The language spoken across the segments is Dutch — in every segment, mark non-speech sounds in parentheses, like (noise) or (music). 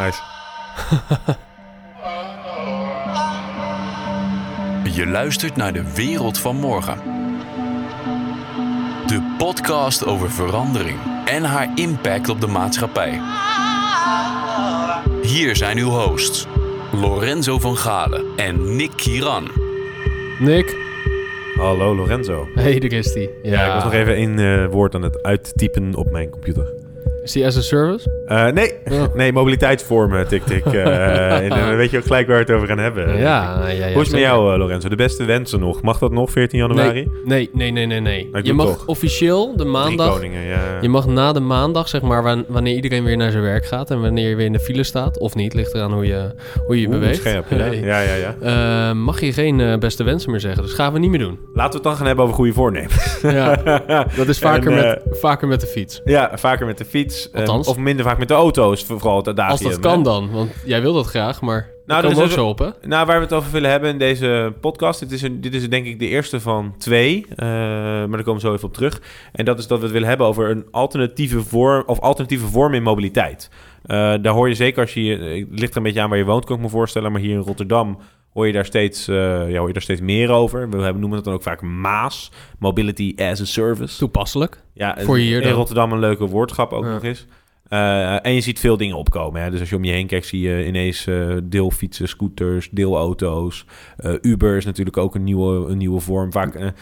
Nice. Je luistert naar de wereld van morgen. De podcast over verandering en haar impact op de maatschappij. Hier zijn uw hosts, Lorenzo van Galen en Nick Kiran. Nick. Hallo Lorenzo. Hey, daar is die. Ja, ik was nog even één eh, woord aan het uittypen op mijn computer. Die as a service? Eh, nee, Oh. nee, mobiliteitsvormen, tik tik. eh, (laughs) en dan weet je ook gelijk waar we het over gaan hebben. ja, ja, ja. Hoe is het met jou, eh, Lorenzo? De beste wensen nog. Mag dat nog, 14 januari? Nee, nee, nee, nee, nee. Je mag toch. officieel de maandag... koningen, ja. Je mag na de maandag, zeg maar, wan- wanneer iedereen weer naar zijn werk gaat... en wanneer je weer in de file staat, of niet, ligt eraan hoe je hoe je, Oeh, beweegt. scherp, ja. Ja, ja, ja. Eh, mag je geen eh, beste wensen meer zeggen. Dus gaan we niet meer doen. Laten we het dan gaan hebben over goede voornemens. Ja, (laughs) dat is vaker, En, met, vaker met de fiets. Ja, vaker met de fiets. Eh, Althans. of minder vaak met de auto is vooral het. Als dat hè. kan dan, want jij wil dat graag, maar Nou, dat is ook zo op, hè? Nou, waar we het over willen hebben in deze podcast. Dit is, een, dit is denk ik de eerste van twee. eh, maar daar komen we zo even op terug. En dat is dat we het willen hebben over een alternatieve vorm, of alternatieve vorm in mobiliteit. Eh, daar hoor je zeker als je... Het ligt er een beetje aan waar je woont, kan ik me voorstellen. Maar hier in Rotterdam hoor je daar steeds, eh, ja, hoor je daar steeds meer over. We hebben, noemen het dan ook vaak MAAS. Mobility as a Service. Toepasselijk. Ja, Voor hier in. Rotterdam een leuke woordschap ook Ja. nog eens. Eh, en je ziet veel dingen opkomen. Hè? Dus als je om je heen kijkt, zie je ineens eh, deelfietsen, scooters, deelauto's. Eh, Uber is natuurlijk ook een nieuwe, een nieuwe vorm. Vaak,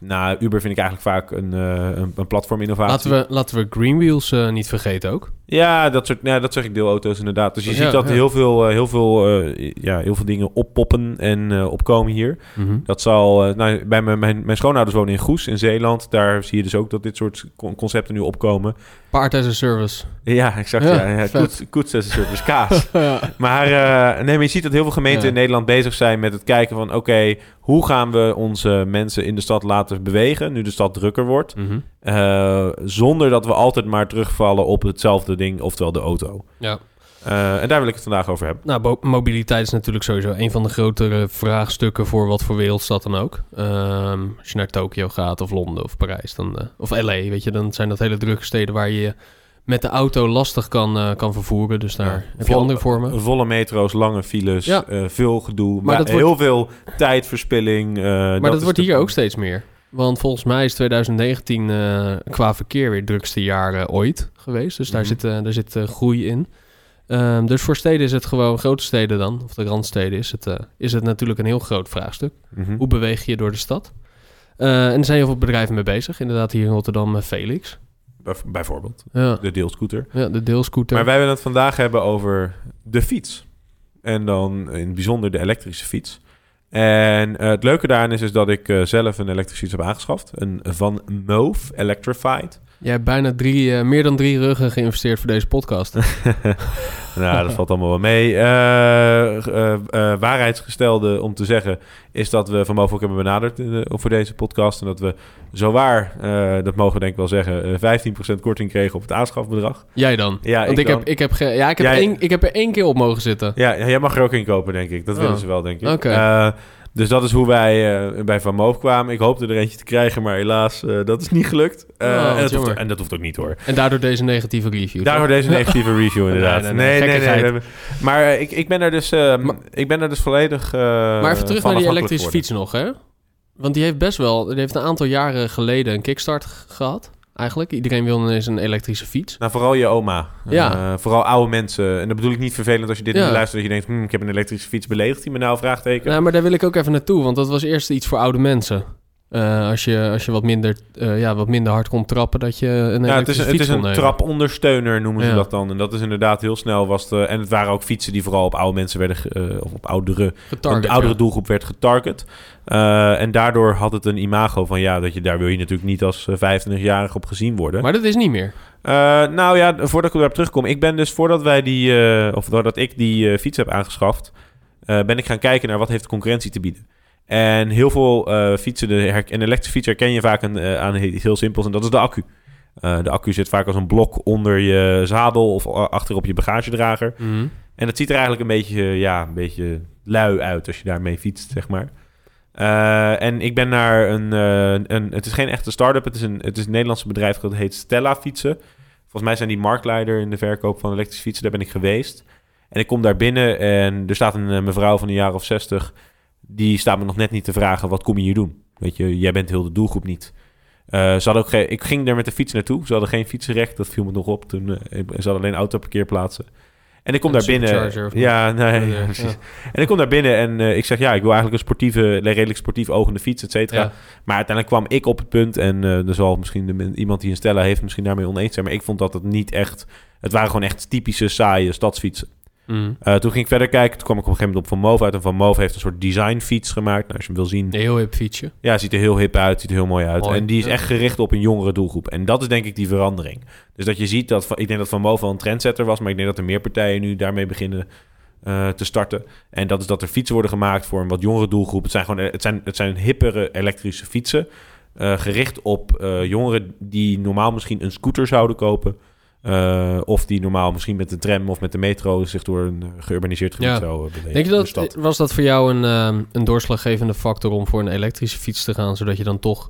nou, Uber vind ik eigenlijk vaak een, een, een platforminnovatie. Laten we, laten we Greenwheels niet vergeten ook. Ja, dat soort, ja, dat zeg ik deelauto's inderdaad. Dus je Ja, ziet dat ja. heel, veel, heel, veel, ja, heel veel dingen oppoppen en opkomen hier. Mhm. Dat zal, nou, bij mijn, mijn, mijn schoonouders wonen in Goes in Zeeland. Daar zie je dus ook dat dit soort con- concepten nu opkomen. Paard as a service. Ja, exact. Ja, Ja, koets, koets as a service, kaas. (laughs) ja. maar, eh, nee, maar je ziet dat heel veel gemeenten in Nederland bezig zijn met het kijken van... oké, hoe gaan we onze mensen in de stad laten bewegen... nu de stad drukker wordt... Mhm. eh, zonder dat we altijd maar terugvallen op hetzelfde ding, oftewel de auto. ja. Eh, en daar wil ik het vandaag over hebben. Nou, mobiliteit is natuurlijk sowieso een van de grotere vraagstukken voor wat voor wereldstad dan ook. Ehm, als je naar Tokio gaat of Londen of Parijs dan, eh, of LA, weet je, dan zijn dat hele drukke steden waar je je met de auto lastig kan, eh, kan vervoeren. Dus daar Ja. heb je Vol- andere vormen. Volle metro's, lange files, Ja. veel gedoe, maar, Maar dat heel veel tijdverspilling. Maar dat, is wordt de- hier ook steeds meer. Want volgens mij is 2019 eh, qua verkeer weer het drukste jaar ooit geweest. Dus daar zit, eh, daar zit groei in. Ehm, dus voor steden is het gewoon, grote steden dan, of de randsteden, is het, eh, is het natuurlijk een heel groot vraagstuk. Mhm. Hoe beweeg je door de stad? Eh, en er zijn heel veel bedrijven mee bezig. Inderdaad, hier in Rotterdam eh, Felix. Bij- Bijvoorbeeld, Ja, de deelscooter. ja de deelscooter. Maar wij willen het vandaag hebben over de fiets. En dan in het bijzonder de elektrische fiets. En het leuke daaraan is, is dat ik zelf een elektrische fiets heb aangeschaft. Een Van Moof Electrified. Jij hebt bijna drie, eh, meer dan drie ruggen geïnvesteerd voor deze podcast. (laughs) nou, dat valt allemaal wel mee. Eh, eh, waarheidsgestelde om te zeggen is dat we Van ook hebben benaderd in de- voor deze podcast. En dat we zowaar, dat mogen we denk ik wel zeggen, eh, 15% korting kregen op het aanschafbedrag. Jij dan? Ja, Want ik dan. heb, ik, heb ja, ik, heb Jij- één, ik heb er één keer op mogen zitten. Ja, jij mag er ook in kopen, denk ik. Dat Oh. willen ze wel, denk ik. Oké. Dus dat is hoe wij eh, bij Van Moof kwamen. Ik hoopte er eentje te krijgen, maar helaas, eh, dat is niet gelukt. Eh, Oh, en, dat hoeft, en dat hoeft ook niet, hoor. En daardoor deze negatieve review. Daardoor toch? deze negatieve review, (laughs) inderdaad. Nee, nee, nee, Maar ik, ik ben er dus, eh, Maar- ik ben er dus volledig uh, maar even terug naar die elektrische fiets nog, hè? Want die heeft best wel... Die heeft een aantal jaren geleden een kickstart gehad. Eigenlijk. Iedereen wil ineens een elektrische fiets. Nou, vooral je oma. Ja. Eh, vooral oude mensen. En dat bedoel ik niet vervelend als je dit Ja. nu luistert... dat je denkt, hm, ik heb een elektrische fiets, beledigt hij me nou? Vraagteken. Nou, maar daar wil ik ook even naartoe. Want dat was eerst iets voor oude mensen. Eh, als, je, als je wat minder, eh, ja, wat minder hard kon trappen, dat je een Ja, het is, het is een trapondersteuner, noemen ze Ja. dat dan. En dat is inderdaad heel snel. Was de, en het waren ook fietsen die vooral op oude mensen werden... eh, of op oudere, Getarget, een oudere ja. doelgroep werd getarget. En daardoor had het een imago van... ja, dat je, daar wil je natuurlijk niet als eh, 25-jarige op gezien worden. Maar dat is niet meer. Nou ja, voordat ik erop terugkom. Ik ben dus voordat wij die, of doordat ik die fiets heb aangeschaft, ben ik gaan kijken naar wat heeft de concurrentie te bieden. En heel veel eh, fietsen, de een elektrische fiets herken je vaak aan, eh, aan iets heel simpels en dat is de accu. Eh, de accu zit vaak als een blok onder je zadel of achter op je bagagedrager. Mhm. En dat ziet er eigenlijk een beetje, ja, een beetje lui uit als je daarmee fietst, zeg maar. Eh, en ik ben naar een, eh, een... Het is geen echte start-up. Het is een, het is een Nederlandse bedrijf dat heet Stella Fietsen. Volgens mij zijn die marktleider in de verkoop van elektrische fietsen. Daar ben ik geweest. En ik kom daar binnen en er staat een eh, mevrouw van een jaar of 60. Die staat me nog net niet te vragen, wat kom je hier doen? Weet je, jij bent heel de doelgroep niet. Eh, ze hadden ook geen, ik ging er met de fiets naartoe. Ze hadden geen fietsenrecht, dat viel me nog op. Toen, eh, ze hadden alleen autoparkeerplaatsen. En ik kom daar binnen. Ja, nee, Oh, ja, (laughs) precies. ja. En ik kom daar binnen en eh, ik zeg, ja, ik wil eigenlijk een sportieve, redelijk sportief ogende fiets, et cetera. Ja. Maar uiteindelijk kwam ik op het punt, en er zal misschien de, iemand die een Stella heeft misschien daarmee oneens zijn, maar ik vond dat het niet echt, het waren gewoon echt typische saaie stadsfietsen. Mm. Eh, toen ging ik verder kijken, toen kwam ik op een gegeven moment op Van Moof uit en Van Moof heeft een soort designfiets gemaakt. Nou, als je hem wil zien, Een heel hip fietsje. ja, ziet er heel hip uit, ziet er heel mooi uit. Mooi, En die is echt gericht op een jongere doelgroep. En dat is denk ik die verandering. Dus dat je ziet dat, ik denk dat Van Moof wel een trendsetter was, maar ik denk dat er meer partijen nu daarmee beginnen eh, te starten. En dat is dat er fietsen worden gemaakt voor een wat jongere doelgroep. Het zijn gewoon, het zijn, het zijn hippere elektrische fietsen, eh, gericht op eh, jongeren die normaal misschien een scooter zouden kopen. Eh, of die normaal misschien met de tram of met de metro zich door een eh, geurbaniseerd gebied Ja. zou eh, bewegen. Denk je dat, was dat voor jou een, ehm, een doorslaggevende factor om voor een elektrische fiets te gaan, zodat je dan toch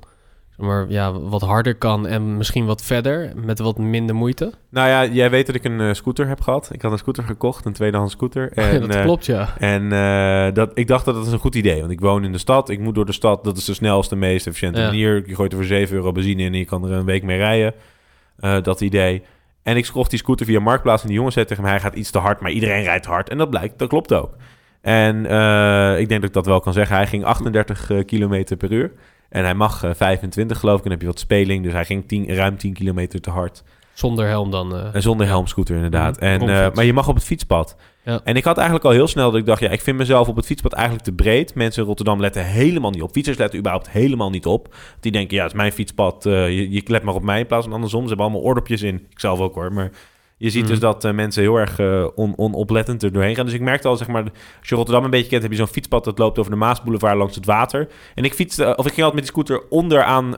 zeg maar, ja, wat harder kan en misschien wat verder met wat minder moeite? Nou ja, jij weet dat ik een scooter heb gehad. Ik had een scooter gekocht, een tweedehands scooter. (laughs) En, dat klopt, ja. En dat, ik dacht dat dat is een goed idee. Want ik woon in de stad. Ik moet door de stad. Dat is de snelste, meest efficiënte Ja. manier. Je gooit er voor 7 euro benzine in en je kan er een week mee rijden. Dat idee. En ik kocht die scooter via Marktplaats. En die jongen zei tegen mij, hij gaat iets te hard. Maar iedereen rijdt hard. En dat blijkt, dat klopt ook. En eh, ik denk dat ik dat wel kan zeggen. Hij ging 38 eh, kilometer per uur. En hij mag eh, 25 geloof ik. En dan heb je wat speling. Dus hij ging 10, ruim 10 kilometer te hard. Zonder helm dan. eh. Een zonder helmscooter inderdaad. Mhm, En, eh, maar je mag op het fietspad. Ja. En ik had eigenlijk al heel snel dat ik dacht... ja, ik vind mezelf op het fietspad eigenlijk te breed. Mensen in Rotterdam letten helemaal niet op. Fietsers letten überhaupt helemaal niet op. Die denken, ja, het is mijn fietspad. eh, je, je let maar op mij in plaats van andersom. Ze hebben allemaal oordopjes in. Ik zelf ook hoor, maar... Je ziet Mhm. dus dat eh, mensen heel erg eh, on, onoplettend er doorheen gaan. Dus ik merkte al, zeg maar, als je Rotterdam een beetje kent, heb je zo'n fietspad dat loopt over de Maasboulevard langs het water. En ik fietste, of ik ging altijd met die scooter onderaan eh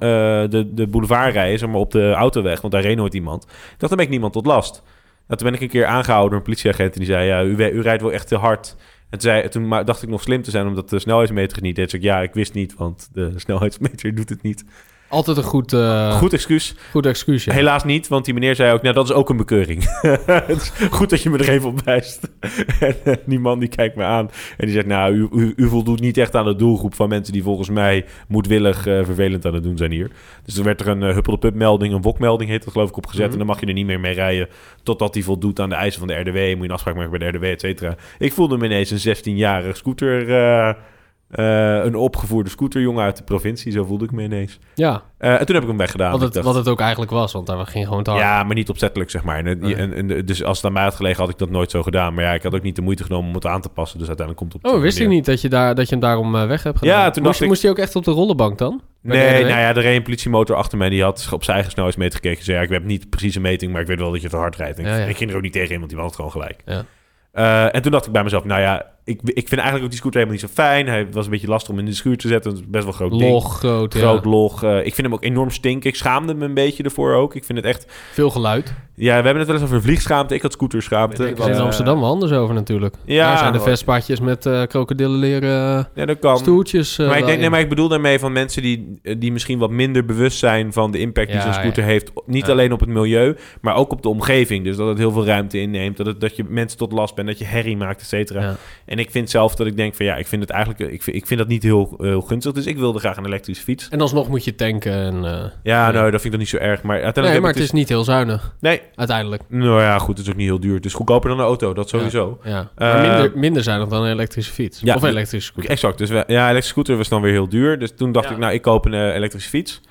de, de boulevard rijden, zeg maar op de autoweg, want daar reed nooit iemand. Ik dacht, dan ben ik niemand tot last. Nou, toen ben ik een keer aangehouden door een politieagent en die zei, ja, u, u rijdt wel echt te hard. En toen, zei, toen dacht ik nog slim te zijn, omdat de snelheidsmeter het niet deed. Dus ik, ja, ik wist niet, want de (laughs) snelheidsmeter doet het niet. Altijd een goed, eh, Goed excuus. goed excuus, ja. Helaas niet, want die meneer zei ook, nou dat is ook een bekeuring. (laughs) het is goed dat je me er even op wijst. (laughs) en eh, die man die kijkt me aan en die zegt, nou u, u, u voldoet niet echt aan de doelgroep van mensen die volgens mij moedwillig eh, vervelend aan het doen zijn hier. Dus er werd er een huppelde melding, een wokmelding heet dat geloof ik opgezet. Mhm. En dan mag je er niet meer mee rijden totdat die voldoet aan de eisen van de RDW. Moet je een afspraak maken bij de RDW, et cetera. Ik voelde me ineens een 16-jarige scooter... eh, eh, een opgevoerde scooterjongen uit de provincie, zo voelde ik me ineens. Ja, Eh, en toen heb ik hem weggedaan. wat het, dacht- wat het ook eigenlijk was, want daar ging gewoon te hard. ja, maar niet opzettelijk, zeg maar. En, het- Nee. en, en, dus als het aan mij had gelegen, had ik dat nooit zo gedaan. Maar ja, ik had ook niet de moeite genomen om het aan te passen. Dus uiteindelijk komt het op Oh, wist ik niet dat je, daar, dat je hem daarom eh, weg hebt gedaan. Ja, toen moest, dacht ik- moest hij ook echt op de rollenbank dan? De Nee, nou ja, er reed een politiemotor achter mij. Die had op zijn eigen snelheidsmeter gekeken. Zei, ja, ik heb niet precies een meting, maar ik weet wel dat je te hard rijdt. En ik- Ja, ja. Ik ging er ook niet tegen in, want die had het gewoon gelijk. Ja. Eh, en toen dacht ik bij mezelf, nou ja, ik, ik vind eigenlijk ook die scooter helemaal niet zo fijn. Hij was een beetje lastig om in de schuur te zetten. Het is best wel groot ding. Log, groot, Groot ja. log. Eh, ik vind hem ook enorm stinken. Ik schaamde me een beetje ervoor ook. Ik vind het echt... Veel geluid. Ja, we hebben het wel eens over vliegschaamte. Ik had scooterschaamte. Er is in eh, Amsterdam wel anders over natuurlijk. Ja, Daar zijn de vestpaadjes met eh krokodillenleren Ja, dat kan. stoeltjes. eh, maar ik denk, nee, maar ik bedoel daarmee van mensen die, die misschien wat minder bewust zijn van de impact die zo'n scooter ja. heeft. Niet alleen op het milieu, maar ook op de omgeving. Dus dat het heel veel ruimte inneemt, dat, het, dat je mensen tot last bent, dat je herrie maakt, et cetera. Ja. En ik vind zelf dat ik denk van ja, ik vind het eigenlijk, ik vind, ik vind dat niet heel, heel gunstig. Dus ik wilde graag een elektrische fiets. En alsnog moet je tanken. En, eh, Ja, Nee. nou, dat vind ik dan niet zo erg. Maar uiteindelijk nee, maar het is niet heel zuinig, dus- Nee, uiteindelijk. nou ja, goed, het is ook niet heel duur. Het is goedkoper dan een auto, dat sowieso. Ja. Eh, minder, minder zuinig dan een elektrische fiets. Ja, of een elektrische scooter. Exact. Dus we, ja, elektrische scooter was dan weer heel duur. Dus toen dacht Ja. ik, nou, ik koop een eh, elektrische fiets.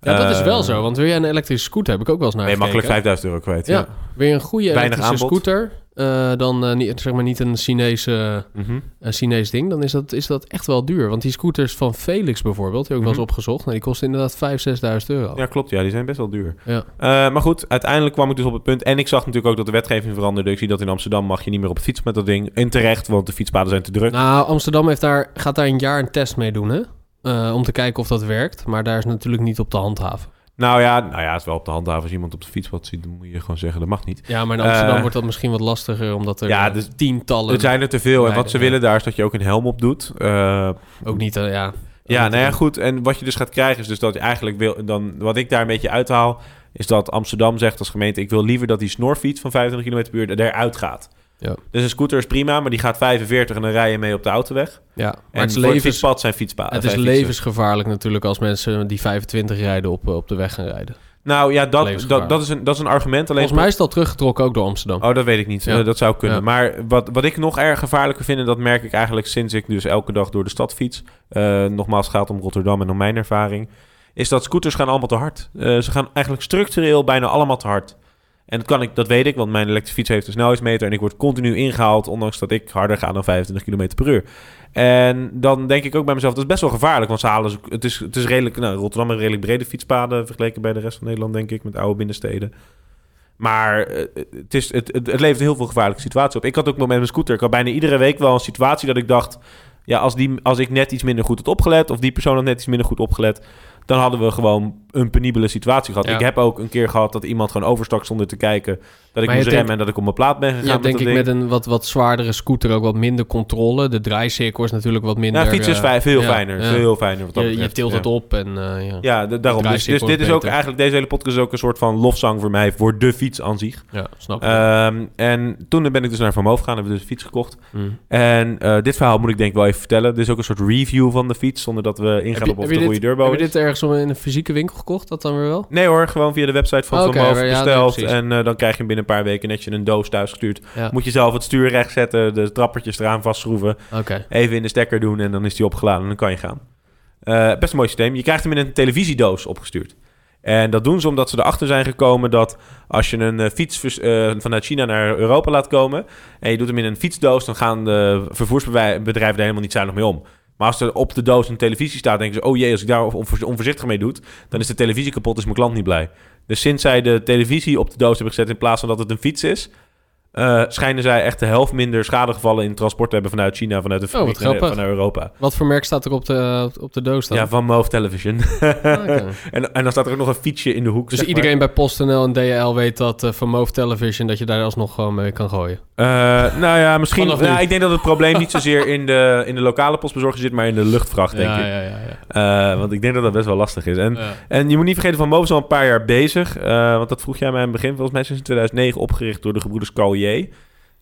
Ja, dat is wel zo. Want wil jij een elektrische scooter, heb ik ook wel eens naar je makkelijk gekeken. 5000 euro kwijt. Ja. Wil je een goede Weinig elektrische aanbod. scooter, eh, dan eh, niet, zeg maar niet een Chinese, Mhm. een Chinees ding, dan is dat, is dat echt wel duur. Want die scooters van Felix bijvoorbeeld, die heb ik wel eens Mhm. opgezocht, nou, die kosten inderdaad 5.000, 6.000 euro. Ja, klopt. Ja, die zijn best wel duur. Ja. Eh, maar goed, uiteindelijk kwam ik dus op het punt. En ik zag natuurlijk ook dat de wetgeving veranderde. Ik zie dat in Amsterdam mag je niet meer op de fiets met dat ding. En terecht, want de fietspaden zijn te druk. Nou, Amsterdam heeft daar, gaat daar een jaar een test mee doen, hè? Eh, om te kijken of dat werkt. Maar daar is natuurlijk niet op te handhaven. Nou ja, nou ja, het is wel op de handhaven. Als iemand op de fietspad ziet, dan moet je gewoon zeggen dat mag niet. Ja, maar in Amsterdam Eh, wordt dat misschien wat lastiger, omdat er ja, eh, dus- tientallen... Er zijn er te veel. En wat ze ja. willen daar is dat je ook een helm op doet. Eh, Ook niet, ja... Ja, nou ja, goed. En wat je dus gaat krijgen is dus dat je eigenlijk wil... Dan, wat ik daar een beetje uithaal, is dat Amsterdam zegt als gemeente... ik wil liever dat die snorfiets van 25 km per uur eruit gaat. Ja. Dus een scooter is prima, maar die gaat 45 en dan rij je mee op de autoweg. Ja, maar en het is, het fietspad zijn fietspaden. het is levensgevaarlijk natuurlijk als mensen die 25 rijden op, eh, op de weg gaan rijden. Nou ja, dat, dat, dat, is een, dat is een argument. Alleen Volgens mij is al teruggetrokken ook door Amsterdam. Oh, dat weet ik niet. Ja. Eh, dat zou kunnen. Ja. Maar wat, wat ik nog erg gevaarlijker vind... en dat merk ik eigenlijk sinds ik dus elke dag door de stad fiets... eh, nogmaals, het gaat om Rotterdam en om mijn ervaring... is dat scooters gaan allemaal te hard. Ze gaan eigenlijk structureel bijna allemaal te hard. En dat, kan ik, dat weet ik, want mijn elektrische fiets heeft een snelheidsmeter... en ik word continu ingehaald... ondanks dat ik harder ga dan 25 km per uur. En dan denk ik ook bij mezelf... dat is best wel gevaarlijk, want ze halen... Het is, het is redelijk... Nou, Rotterdam heeft redelijk brede fietspaden... vergeleken bij de rest van Nederland, denk ik... met oude binnensteden. Maar eh, het, is, het, het levert heel veel gevaarlijke situaties op. Ik had ook met mijn scooter, ik had bijna iedere week wel een situatie dat ik dacht... Ja, als, die, als ik net iets minder goed had opgelet, of die persoon had net iets minder goed opgelet, dan hadden we gewoon een penibele situatie gehad. Ja. Ik heb ook een keer gehad dat iemand gewoon overstak zonder te kijken, dat ik Maar moest remmen en dat ik op mijn plaat ben gegaan. Ja, met denk ik ding. met een wat, wat zwaardere scooter ook wat minder controle. De draaicirkel is natuurlijk wat minder... Nou, fietsen is eh, fijn, veel ja, fijner. ja. Veel fijner wat dat Je, tilt ja. het op en eh, ja. Ja, daarom. Dus, dus dit is ook eigenlijk, deze hele podcast is ook een soort van lofzang voor mij voor de fiets aan zich. Ja, snap ik. Ehm, en toen ben ik dus naar Van Moof gegaan, hebben we dus een fiets gekocht. Mm. En eh, dit verhaal moet ik denk ik wel even vertellen. Dit is ook een soort review van de fiets, zonder dat we ingaan op of dit, goede turbo heb je dit ergens in een fysieke winkel gekocht? Dat dan weer wel? Nee hoor, gewoon via de website van Oké, Van Moof ja, besteld. en dan krijg je hem binnen een paar weken netjes een doos thuis gestuurd. Ja. Moet je zelf het stuur recht zetten, de trappertjes eraan vastschroeven. Even in de stekker doen en dan is die opgeladen en dan kan je gaan. Eh, best een mooi systeem. Je krijgt hem in een televisiedoos opgestuurd. En dat doen ze omdat ze erachter zijn gekomen dat als je een eh, fiets eh, vanuit China naar Europa laat komen en je doet hem in een fietsdoos, dan gaan de vervoersbedrijven er helemaal niet zuinig mee om. Maar als er op de doos een televisie staat, denken ze: oh jee, als ik daar onvoor- onvoorzichtig mee doe, dan is de televisie kapot, is mijn klant niet blij. Dus sinds zij de televisie op de doos hebben gezet in plaats van dat het een fiets is, eh, schijnen zij echt de helft minder schadegevallen in transport te hebben vanuit China, vanuit de Oh, wat fabriek naar, grappig. van naar Europa. Wat voor merk staat er op de, op de doos dan? Ja, van Move Television. (laughs) Ah, en, en dan staat er ook nog een fietsje in de hoek. Dus zeg iedereen bij PostNL en DHL weet dat eh, van Move Television... dat je daar alsnog gewoon mee kan gooien. Eh, nou ja, misschien. Nou, ik denk dat het probleem niet zozeer in de, in de lokale postbezorger zit, maar in de luchtvracht, denk ja, ik. ja, ja, ja. Eh, want ik denk dat dat best wel lastig is. En, en je moet niet vergeten, Van Move is al een paar jaar bezig. eh, want dat vroeg jij mij in het begin. Volgens mij in 2009 opgericht door de gebroeders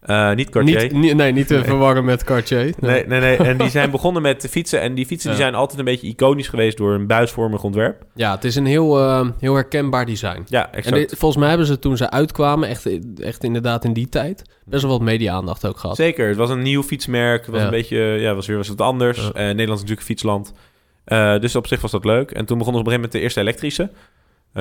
Eh, niet Cartier. Niet, nee, niet te Nee. verwarren met Cartier. Nee, nee, nee. En die zijn begonnen met fietsen. En die fietsen die zijn altijd een beetje iconisch geweest door een buisvormig ontwerp. Ja, het is een heel, eh, heel herkenbaar design. Ja, En exact. dit- volgens mij hebben ze toen ze uitkwamen, echt, echt inderdaad in die tijd, best wel wat media-aandacht ook gehad. Zeker, het was een nieuw fietsmerk. Het was Ja. een beetje, ja, was weer was het anders. Ja. Eh, Nederland is natuurlijk een fietsland. Dus op zich was dat leuk. En toen begonnen ze op een gegeven moment de eerste elektrische.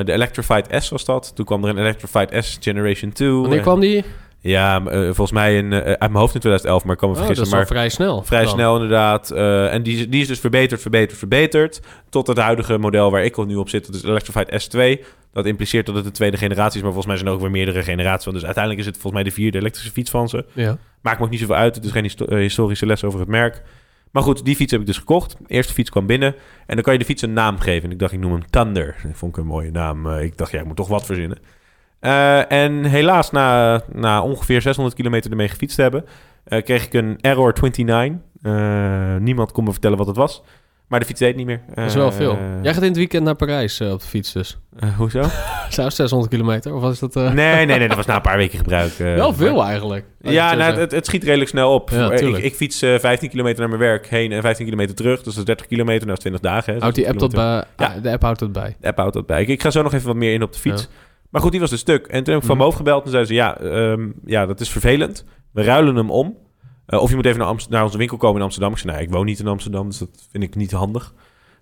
De Electrified S was dat. Toen kwam er een Electrified S Generation 2. Wanneer En- kwam die? Ja, eh, volgens mij in, eh, uit mijn hoofd in 2011, maar ik kan me Oh, dat is vergissen. maar vrij snel. vrij dan. snel inderdaad. Eh, en die, is- die is dus verbeterd, verbeterd, verbeterd. Tot het huidige model waar ik nu op zit. Dat is Electrified S2. Dat impliceert dat het de tweede generatie is. Maar volgens mij zijn er ook weer meerdere generaties. van. Dus uiteindelijk is het volgens mij de vierde elektrische fiets van ze. Ja. Maakt me ook niet zoveel uit. Het is geen histo- historische les over het merk. Maar goed, die fiets heb ik dus gekocht. De eerste fiets kwam binnen. En dan kan je de fiets een naam geven. En ik dacht, ik noem hem Thunder. Dat vond ik een mooie naam. Ik dacht, ja, ik moet toch wat verzinnen. Eh, en helaas, na, na ongeveer 600 kilometer ermee gefietst te hebben... eh, kreeg ik een Error 29. Eh, niemand kon me vertellen wat het was. Maar de fiets deed niet meer. Dat is wel veel. Jij gaat in het weekend naar Parijs op de fiets dus. hoezo? (laughs) Zou 600 kilometer? Of was dat... nee, nee, nee. Dat was na een paar weken gebruik. wel maar- veel eigenlijk. Ja, nou, het, het schiet redelijk snel op. Ja, ik, ik fiets eh, 15 kilometer naar mijn werk heen en 15 kilometer terug. Dus dat is 30 kilometer, nou is 20 dagen. Houdt die 60 app dat kilometer. bij? Ja. ah, de app houdt dat bij. De app houdt dat bij. Ik, ik ga zo nog even wat meer in op de fiets. Maar goed, die was dus stuk. En toen heb ik van Mhm. boven gebeld en zeiden ze... Ja, ehm, ja, dat is vervelend. We ruilen hem om. Eh, of je moet even naar, Amst- naar onze winkel komen in Amsterdam. Ik zei, nou, ik woon niet in Amsterdam, dus dat vind ik niet handig.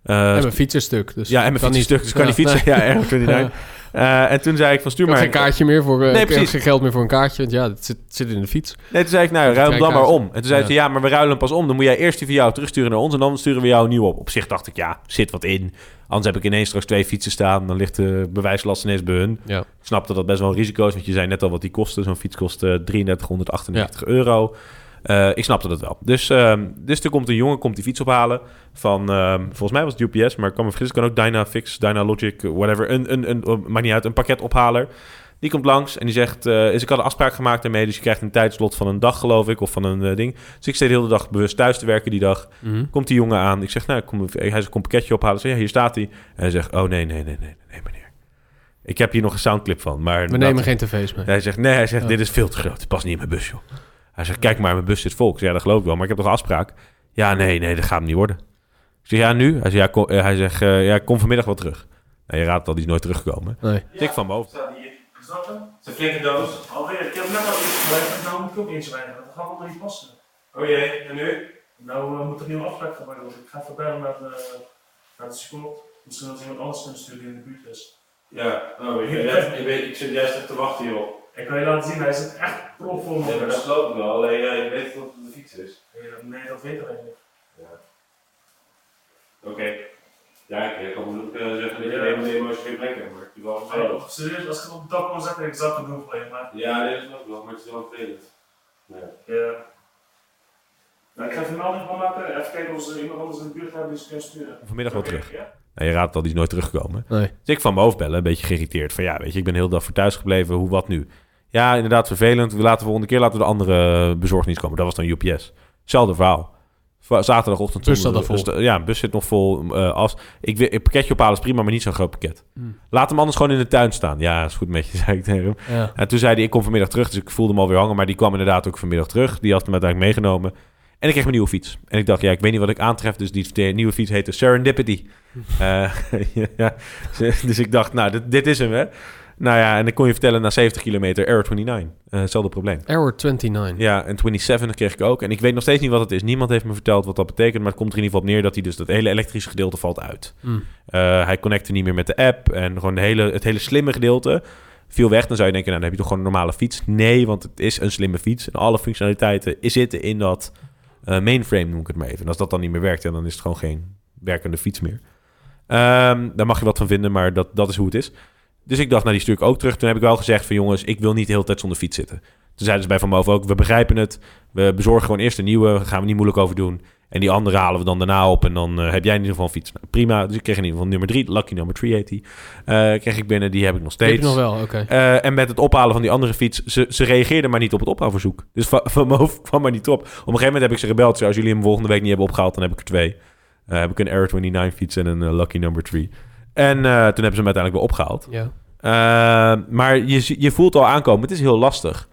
Eh, en mijn fiets is stuk. Dus ja, en mijn fiets is stuk, dus kan niet fietsen. nee. (laughs) Ja, erg 29. Eh, en toen zei ik van, stuur maar... geen kaartje meer voor... eh, Nee, precies. geen geld meer voor een kaartje. Want ja, het zit, zit in de fiets. Nee, toen zei ik, nou, ruil hem dan maar om. En toen zei ze, ja, maar we ruilen hem pas om. Dan moet jij eerst die van jou terugsturen naar ons en dan sturen we jou een nieuw op. Op zich dacht ik, ja, zit wat in. Anders heb ik ineens straks twee fietsen staan. Dan ligt de bewijslast ineens bij hun. Ja. Ik snap dat dat best wel een risico is, want je zei net al wat die kostte. Zo'n fiets kost eh, 3398 euro. Eh, ik snapte dat wel. Dus, ehm, dus er komt een jongen komt die fiets ophalen van, ehm, volgens mij was het UPS, maar ik kan me vergissen, kan ook Dynafix, Dynalogic, whatever, een, een, een, een, maakt niet uit, een pakketophaler. Die komt langs en die zegt, eh, is ik had een afspraak gemaakt daarmee, dus je krijgt een tijdslot van een dag geloof ik, of van een eh, ding. Dus ik zit de hele dag bewust thuis te werken die dag. Mhm. Komt die jongen aan, ik zeg, nou, kom, hij zegt, kom een pakketje ophalen. Zeg, ja, hier staat hij. En hij zegt, oh nee, nee, nee, nee, nee, meneer. Ik heb hier nog een soundclip van, maar... We nemen geen tv's mee. Hij zegt, nee, hij zegt, Ja. dit is veel te groot. Het past niet in mijn bus, joh. Hij zegt, kijk maar, mijn bus zit vol. Ik zeg, ja, dat geloof ik wel, maar ik heb toch afspraak? Ja, nee, nee, dat gaat hem niet worden. Ik zeg, ja, nu? Hij zegt, ja, kom, eh, hij zegt, eh, ja, kom vanmiddag wel terug. Nou, je raadt het al, die is nooit teruggekomen. Nee. Tik van boven. Staat hier. Snap je? Het is flinke doos. Alweer, ik heb net al iets gelegd, nou moet ik ook iets wijden. Dat gaat allemaal niet passen. Oh jee, en nu? Nou uh, moet er een nieuwe afspraak mij worden. Ik ga even bellen naar de, naar de school. Misschien dat iemand anders kunnen sturen die in de buurt is. Ja, oh, ik, ik, weet, ik zit juist te wachten, joh. Ik kan je laten zien, hij zit echt propvol met bus. geloof ik wel. Alleen, ja, je weet wat de fiets is. Nee, dat weet ik niet. Oké. Ja, ik kan me ook eh, zeggen dat je Ja. helemaal emotioneel plek hebt, maar ik wel Oh, serieus, als ik het op de dak kon zetten, ik zou het doen voor je, maar Ja, dit is ook wel, maar het is wel vervelend. ja. Nou, ik ga even een melding van maken, even kijken of ze iemand anders in de buurt hebben die ze kunnen sturen. Vanmiddag wel Oké, terug. Ja? Nou, je raadt het al, die is nooit teruggekomen. Nee. Dus ik van mijn hoofd bellen, een beetje geïrriteerd. Van ja, weet je, ik ben heel de dag voor thuis gebleven, hoe, wat nu? Ja, inderdaad vervelend. We laten de volgende keer laten we de andere bezorgdienst komen. Dat was dan UPS. Hetzelfde verhaal. Va- Zaterdagochtend. Bus zat vol. st- Ja, bus zit nog vol. eh als, ik, pakketje ophalen is prima, maar niet zo'n groot pakket. Hmm. Laat hem anders gewoon in de tuin staan. Ja, is goed met je, (laughs) zei ik tegen hem. Ja. En toen zei hij, ik kom vanmiddag terug. Dus ik voelde hem alweer hangen. Maar die kwam inderdaad ook vanmiddag terug. Die had hem uiteindelijk meegenomen. En ik kreeg mijn nieuwe fiets. En ik dacht, ja, ik weet niet wat ik aantref. Dus die de nieuwe fiets heette Serendipity. Eh, (laughs) ja, dus ik dacht, nou, dit, dit is hem, hè. Nou ja, en dan kon je vertellen, na 70 kilometer, Error 29. Eh, hetzelfde probleem. Error 29. Ja, en 27 kreeg ik ook. En ik weet nog steeds niet wat het is. Niemand heeft me verteld wat dat betekent. Maar het komt er in ieder geval op neer dat hij dus dat hele elektrische gedeelte valt uit. Hmm. Eh, hij connecte niet meer met de app. En gewoon de hele, het hele slimme gedeelte viel weg. Dan zou je denken, nou, dan heb je toch gewoon een normale fiets. Nee, want het is een slimme fiets. En alle functionaliteiten zitten in dat eh, mainframe, noem ik het maar even. En als dat dan niet meer werkt, dan is het gewoon geen werkende fiets meer. Ehm, daar mag je wat van vinden, maar dat, dat is hoe het is. Dus ik dacht, nou, die stuur ik ook terug. Toen heb ik wel gezegd van, jongens, ik wil niet de hele tijd zonder fiets zitten. Toen zeiden ze bij Van Moof ook, we begrijpen het. We bezorgen gewoon eerst een nieuwe. Daar gaan we niet moeilijk over doen. En die andere halen we dan daarna op. En dan eh, heb jij in ieder geval een fiets. Nou, prima. Dus ik kreeg in ieder geval nummer drie. Lucky number 3 heet die. Eh, kreeg ik binnen. Die heb ik nog heb steeds. je nog wel, oké. Eh, en met het ophalen van die andere fiets, ze, ze reageerden maar niet op het ophaalverzoek. Dus van, hoofd (laughs) kwam maar niet op. Op een gegeven moment heb ik ze gebeld. Als jullie hem volgende week niet hebben opgehaald, dan heb ik er twee. Heb ik een Air 29 fiets en een Lucky Number 3. En eh, toen hebben ze hem uiteindelijk wel opgehaald. Ja. Eh, maar je, je voelt al aankomen, het is heel lastig.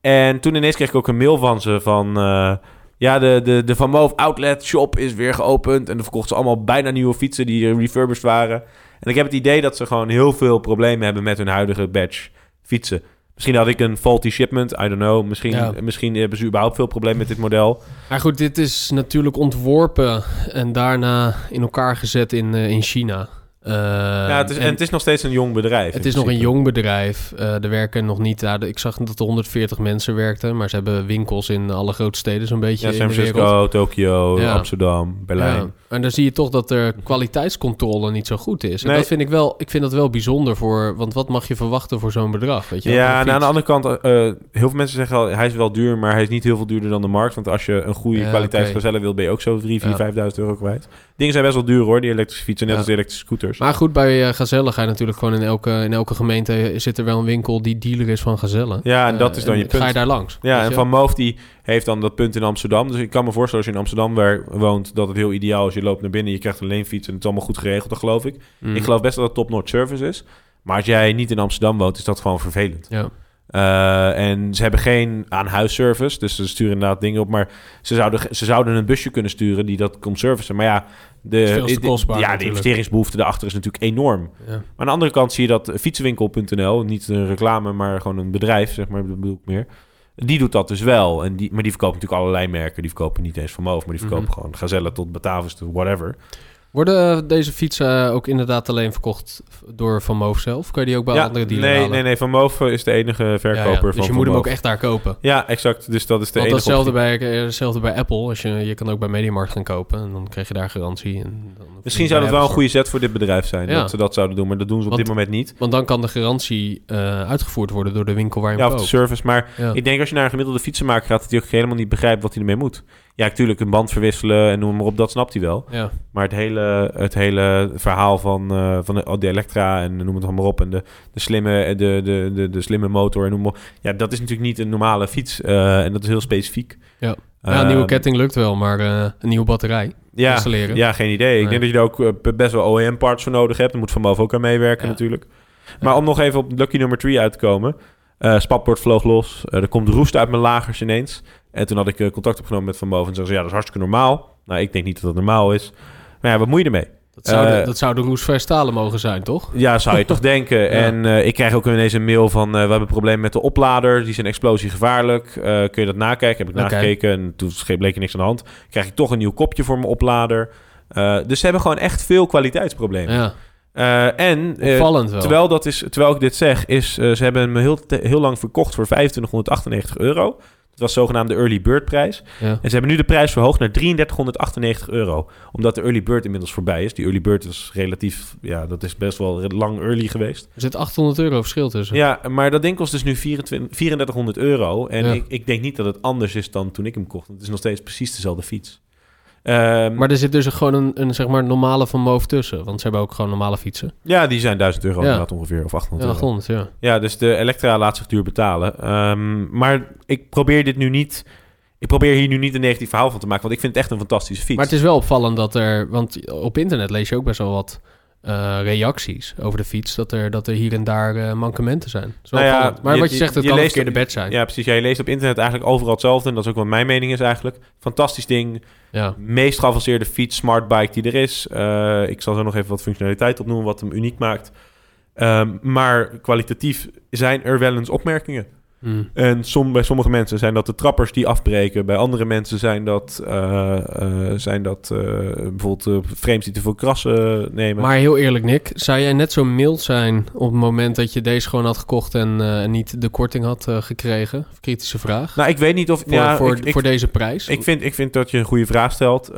En toen ineens kreeg ik ook een mail van ze van... eh, ja, de, de, de Van Moof Outlet Shop is weer geopend. En dan verkochten ze allemaal bijna nieuwe fietsen die refurbished waren. En ik heb het idee dat ze gewoon heel veel problemen hebben met hun huidige batch fietsen. Misschien had ik een faulty shipment, I don't know. Misschien, Ja. misschien hebben ze überhaupt veel problemen met dit model. Maar goed, dit is natuurlijk ontworpen en daarna in elkaar gezet in, in China. Eh, ja, het is, en, en het is nog steeds een jong bedrijf. het is nog een jong bedrijf. Eh, er werken nog niet... Ja, ik zag dat er 140 mensen werkten, maar ze hebben winkels in alle grote steden zo'n beetje Ja, San. Francisco, Tokio, Ja. Amsterdam, Berlijn. Ja, en dan zie je toch dat er (laughs) kwaliteitscontrole niet zo goed is. En Nee. dat vind ik wel, ik vind dat wel bijzonder voor, want wat mag je verwachten voor zo'n bedrag? Weet je, Ja, en aan de andere kant, eh, heel veel mensen zeggen al, hij is wel duur, maar hij is niet heel veel duurder dan de markt. Want als je een goede Ja, kwaliteitsgazelle wil, ben je ook zo 3, 4, Ja. 5000 euro kwijt. Dingen zijn best wel duur hoor, die elektrische fietsen, net als de elektrische scooters. Maar goed, bij eh, Gazelle ga je natuurlijk gewoon in elke, in elke gemeente zit er wel een winkel die dealer is van Gazelle. Ja, en dat Eh, is dan je Ga je punt. daar langs? Ja, en je? Van Moof die heeft dan dat punt in Amsterdam. Dus ik kan me voorstellen als je in Amsterdam waar- woont, dat het heel ideaal is. Je loopt naar binnen, je krijgt een leenfiets en het is allemaal goed geregeld, dat geloof ik. Mm. Ik geloof best dat het top-notch service is. Maar als jij niet in Amsterdam woont, is dat gewoon vervelend. Ja. Eh, en ze hebben geen aan-huis-service, dus ze sturen inderdaad dingen op. Maar ze zouden, ze zouden een busje kunnen sturen die dat komt servicen. Maar ja, de, kostbaar ja, de investeringsbehoefte daarachter is natuurlijk enorm. Ja. Maar aan de andere kant zie je dat fietsenwinkel.nl, niet een reclame, maar gewoon een bedrijf, zeg maar, bedoel ik meer. Die doet dat dus wel. En die, maar die verkopen natuurlijk allerlei merken. Die verkopen niet eens van Moof, maar die verkopen Mhm. gewoon Gazelle tot Batavus tot whatever. Worden eh, deze fietsen eh, ook inderdaad alleen verkocht door Van Moof zelf? Kan je die ook bij ja, andere dealers nee, halen? nee, nee. Van Moof is de enige verkoper Ja, ja. van Dus je Van moet hem ook echt daar kopen. Ja, exact. Dus dat is de Want enige datzelfde optie. bij, eh, hetzelfde bij Apple. Als je, je kan ook bij Mediamarkt gaan kopen en dan krijg je daar garantie. En dan Misschien zou dat wel een goede zet voor dit bedrijf zijn. Ja. Dat ze dat zouden doen, maar dat doen ze op Want- dit moment niet. Want dan kan de garantie eh, uitgevoerd worden door de winkel waar je Ja, hem of de koopt. service. Maar Ja. ik denk als je naar een gemiddelde fietsenmaker gaat... dat hij ook helemaal niet begrijpt wat hij ermee moet. Ja, natuurlijk een band verwisselen en noem maar op. Dat snapt hij wel. Ja. Maar het hele, het hele verhaal van, eh, van de, de Elektra en noem het allemaal op... en de, de, slimme, de, de, de, de slimme motor en noem maar op. Ja, dat is natuurlijk niet een normale fiets. eh, en dat is heel specifiek. Ja. Ja, een nieuwe Ehm, ketting lukt wel, maar eh, een nieuwe batterij ja, installeren. Ja, geen idee. Ik denk dat je er ook eh, best wel OEM-parts voor nodig hebt. Daar moet Van Moof ook aan meewerken Ja. natuurlijk. Maar Ja. om nog even op Lucky nummer 3 uit te komen. Eh spatbord vloog los. Eh, er komt roest uit mijn lagers ineens. En toen had ik eh, contact opgenomen met Van Boven. En zeiden ze, ja, dat is hartstikke normaal. Nou, ik denk niet dat dat normaal is. Maar ja, wat moet je ermee? Dat zou, de, Eh, dat zou de roestvrij stalen mogen zijn, toch? Ja, zou je toch (laughs) denken. En eh, ik krijg ook ineens een mail van... we hebben een probleem met de oplader. Die is een explosie gevaarlijk. Eh, kun je dat nakijken? Heb ik nagekeken. En toen bleek er niks aan de hand. Krijg ik toch een nieuw kopje voor mijn oplader. Dus ze hebben gewoon echt veel kwaliteitsproblemen. Ja, en wel. terwijl, dat is, terwijl ik dit zeg, is ze hebben me heel, heel lang verkocht voor 2598 euro. Dat was zogenaamde early bird prijs. Ja. En ze hebben nu de prijs verhoogd naar 3398 euro. Omdat de early bird inmiddels voorbij is. Die early bird is relatief, ja, dat is best wel lang early geweest. Er zit 800 euro verschil tussen. Ja, maar dat ding kost dus nu 24, 3400 euro. En Ja. ik, ik denk niet dat het anders is dan toen ik hem kocht. Het is nog steeds precies dezelfde fiets. Ehm, Maar er zit dus gewoon een, een zeg maar normale van Moof tussen. Want ze hebben ook gewoon normale fietsen. ja, die zijn 1000 euro Ja. ongeveer. Of 800 Ja, euro. 800, ja. Ja, dus de Elektra laat zich duur betalen. Ehm, maar ik probeer dit nu niet... Ik probeer hier nu niet een negatief verhaal van te maken, want ik vind het echt een fantastische fiets. Maar het is wel opvallend dat er... Want op internet lees je ook best wel wat eh, reacties over de fiets. Dat er, dat er hier en daar eh, mankementen zijn. Wel Nou ja, maar je- wat je zegt, het je kan een leest- verkeerde bed zijn. Ja, precies. Ja, je leest op internet eigenlijk overal hetzelfde. En dat is ook wat mijn mening is eigenlijk. Fantastisch ding. Ja. Meest geavanceerde fiets, smart bike die er is. Eh, ik zal zo nog even wat functionaliteit opnoemen wat hem uniek maakt. Ehm, maar kwalitatief zijn er wel eens opmerkingen. Hm. En som, bij sommige mensen zijn dat de trappers die afbreken. Bij andere mensen zijn dat, eh, eh, zijn dat eh, bijvoorbeeld frames die te veel krassen nemen. Maar heel eerlijk, Nick. Zou jij net zo mild zijn op het moment dat je deze gewoon had gekocht... en niet de korting had gekregen? Kritische vraag. nou, ik weet niet of... voor, ja, voor, ik, ik, voor deze prijs? ik, vind, ik vind dat je een goede vraag stelt.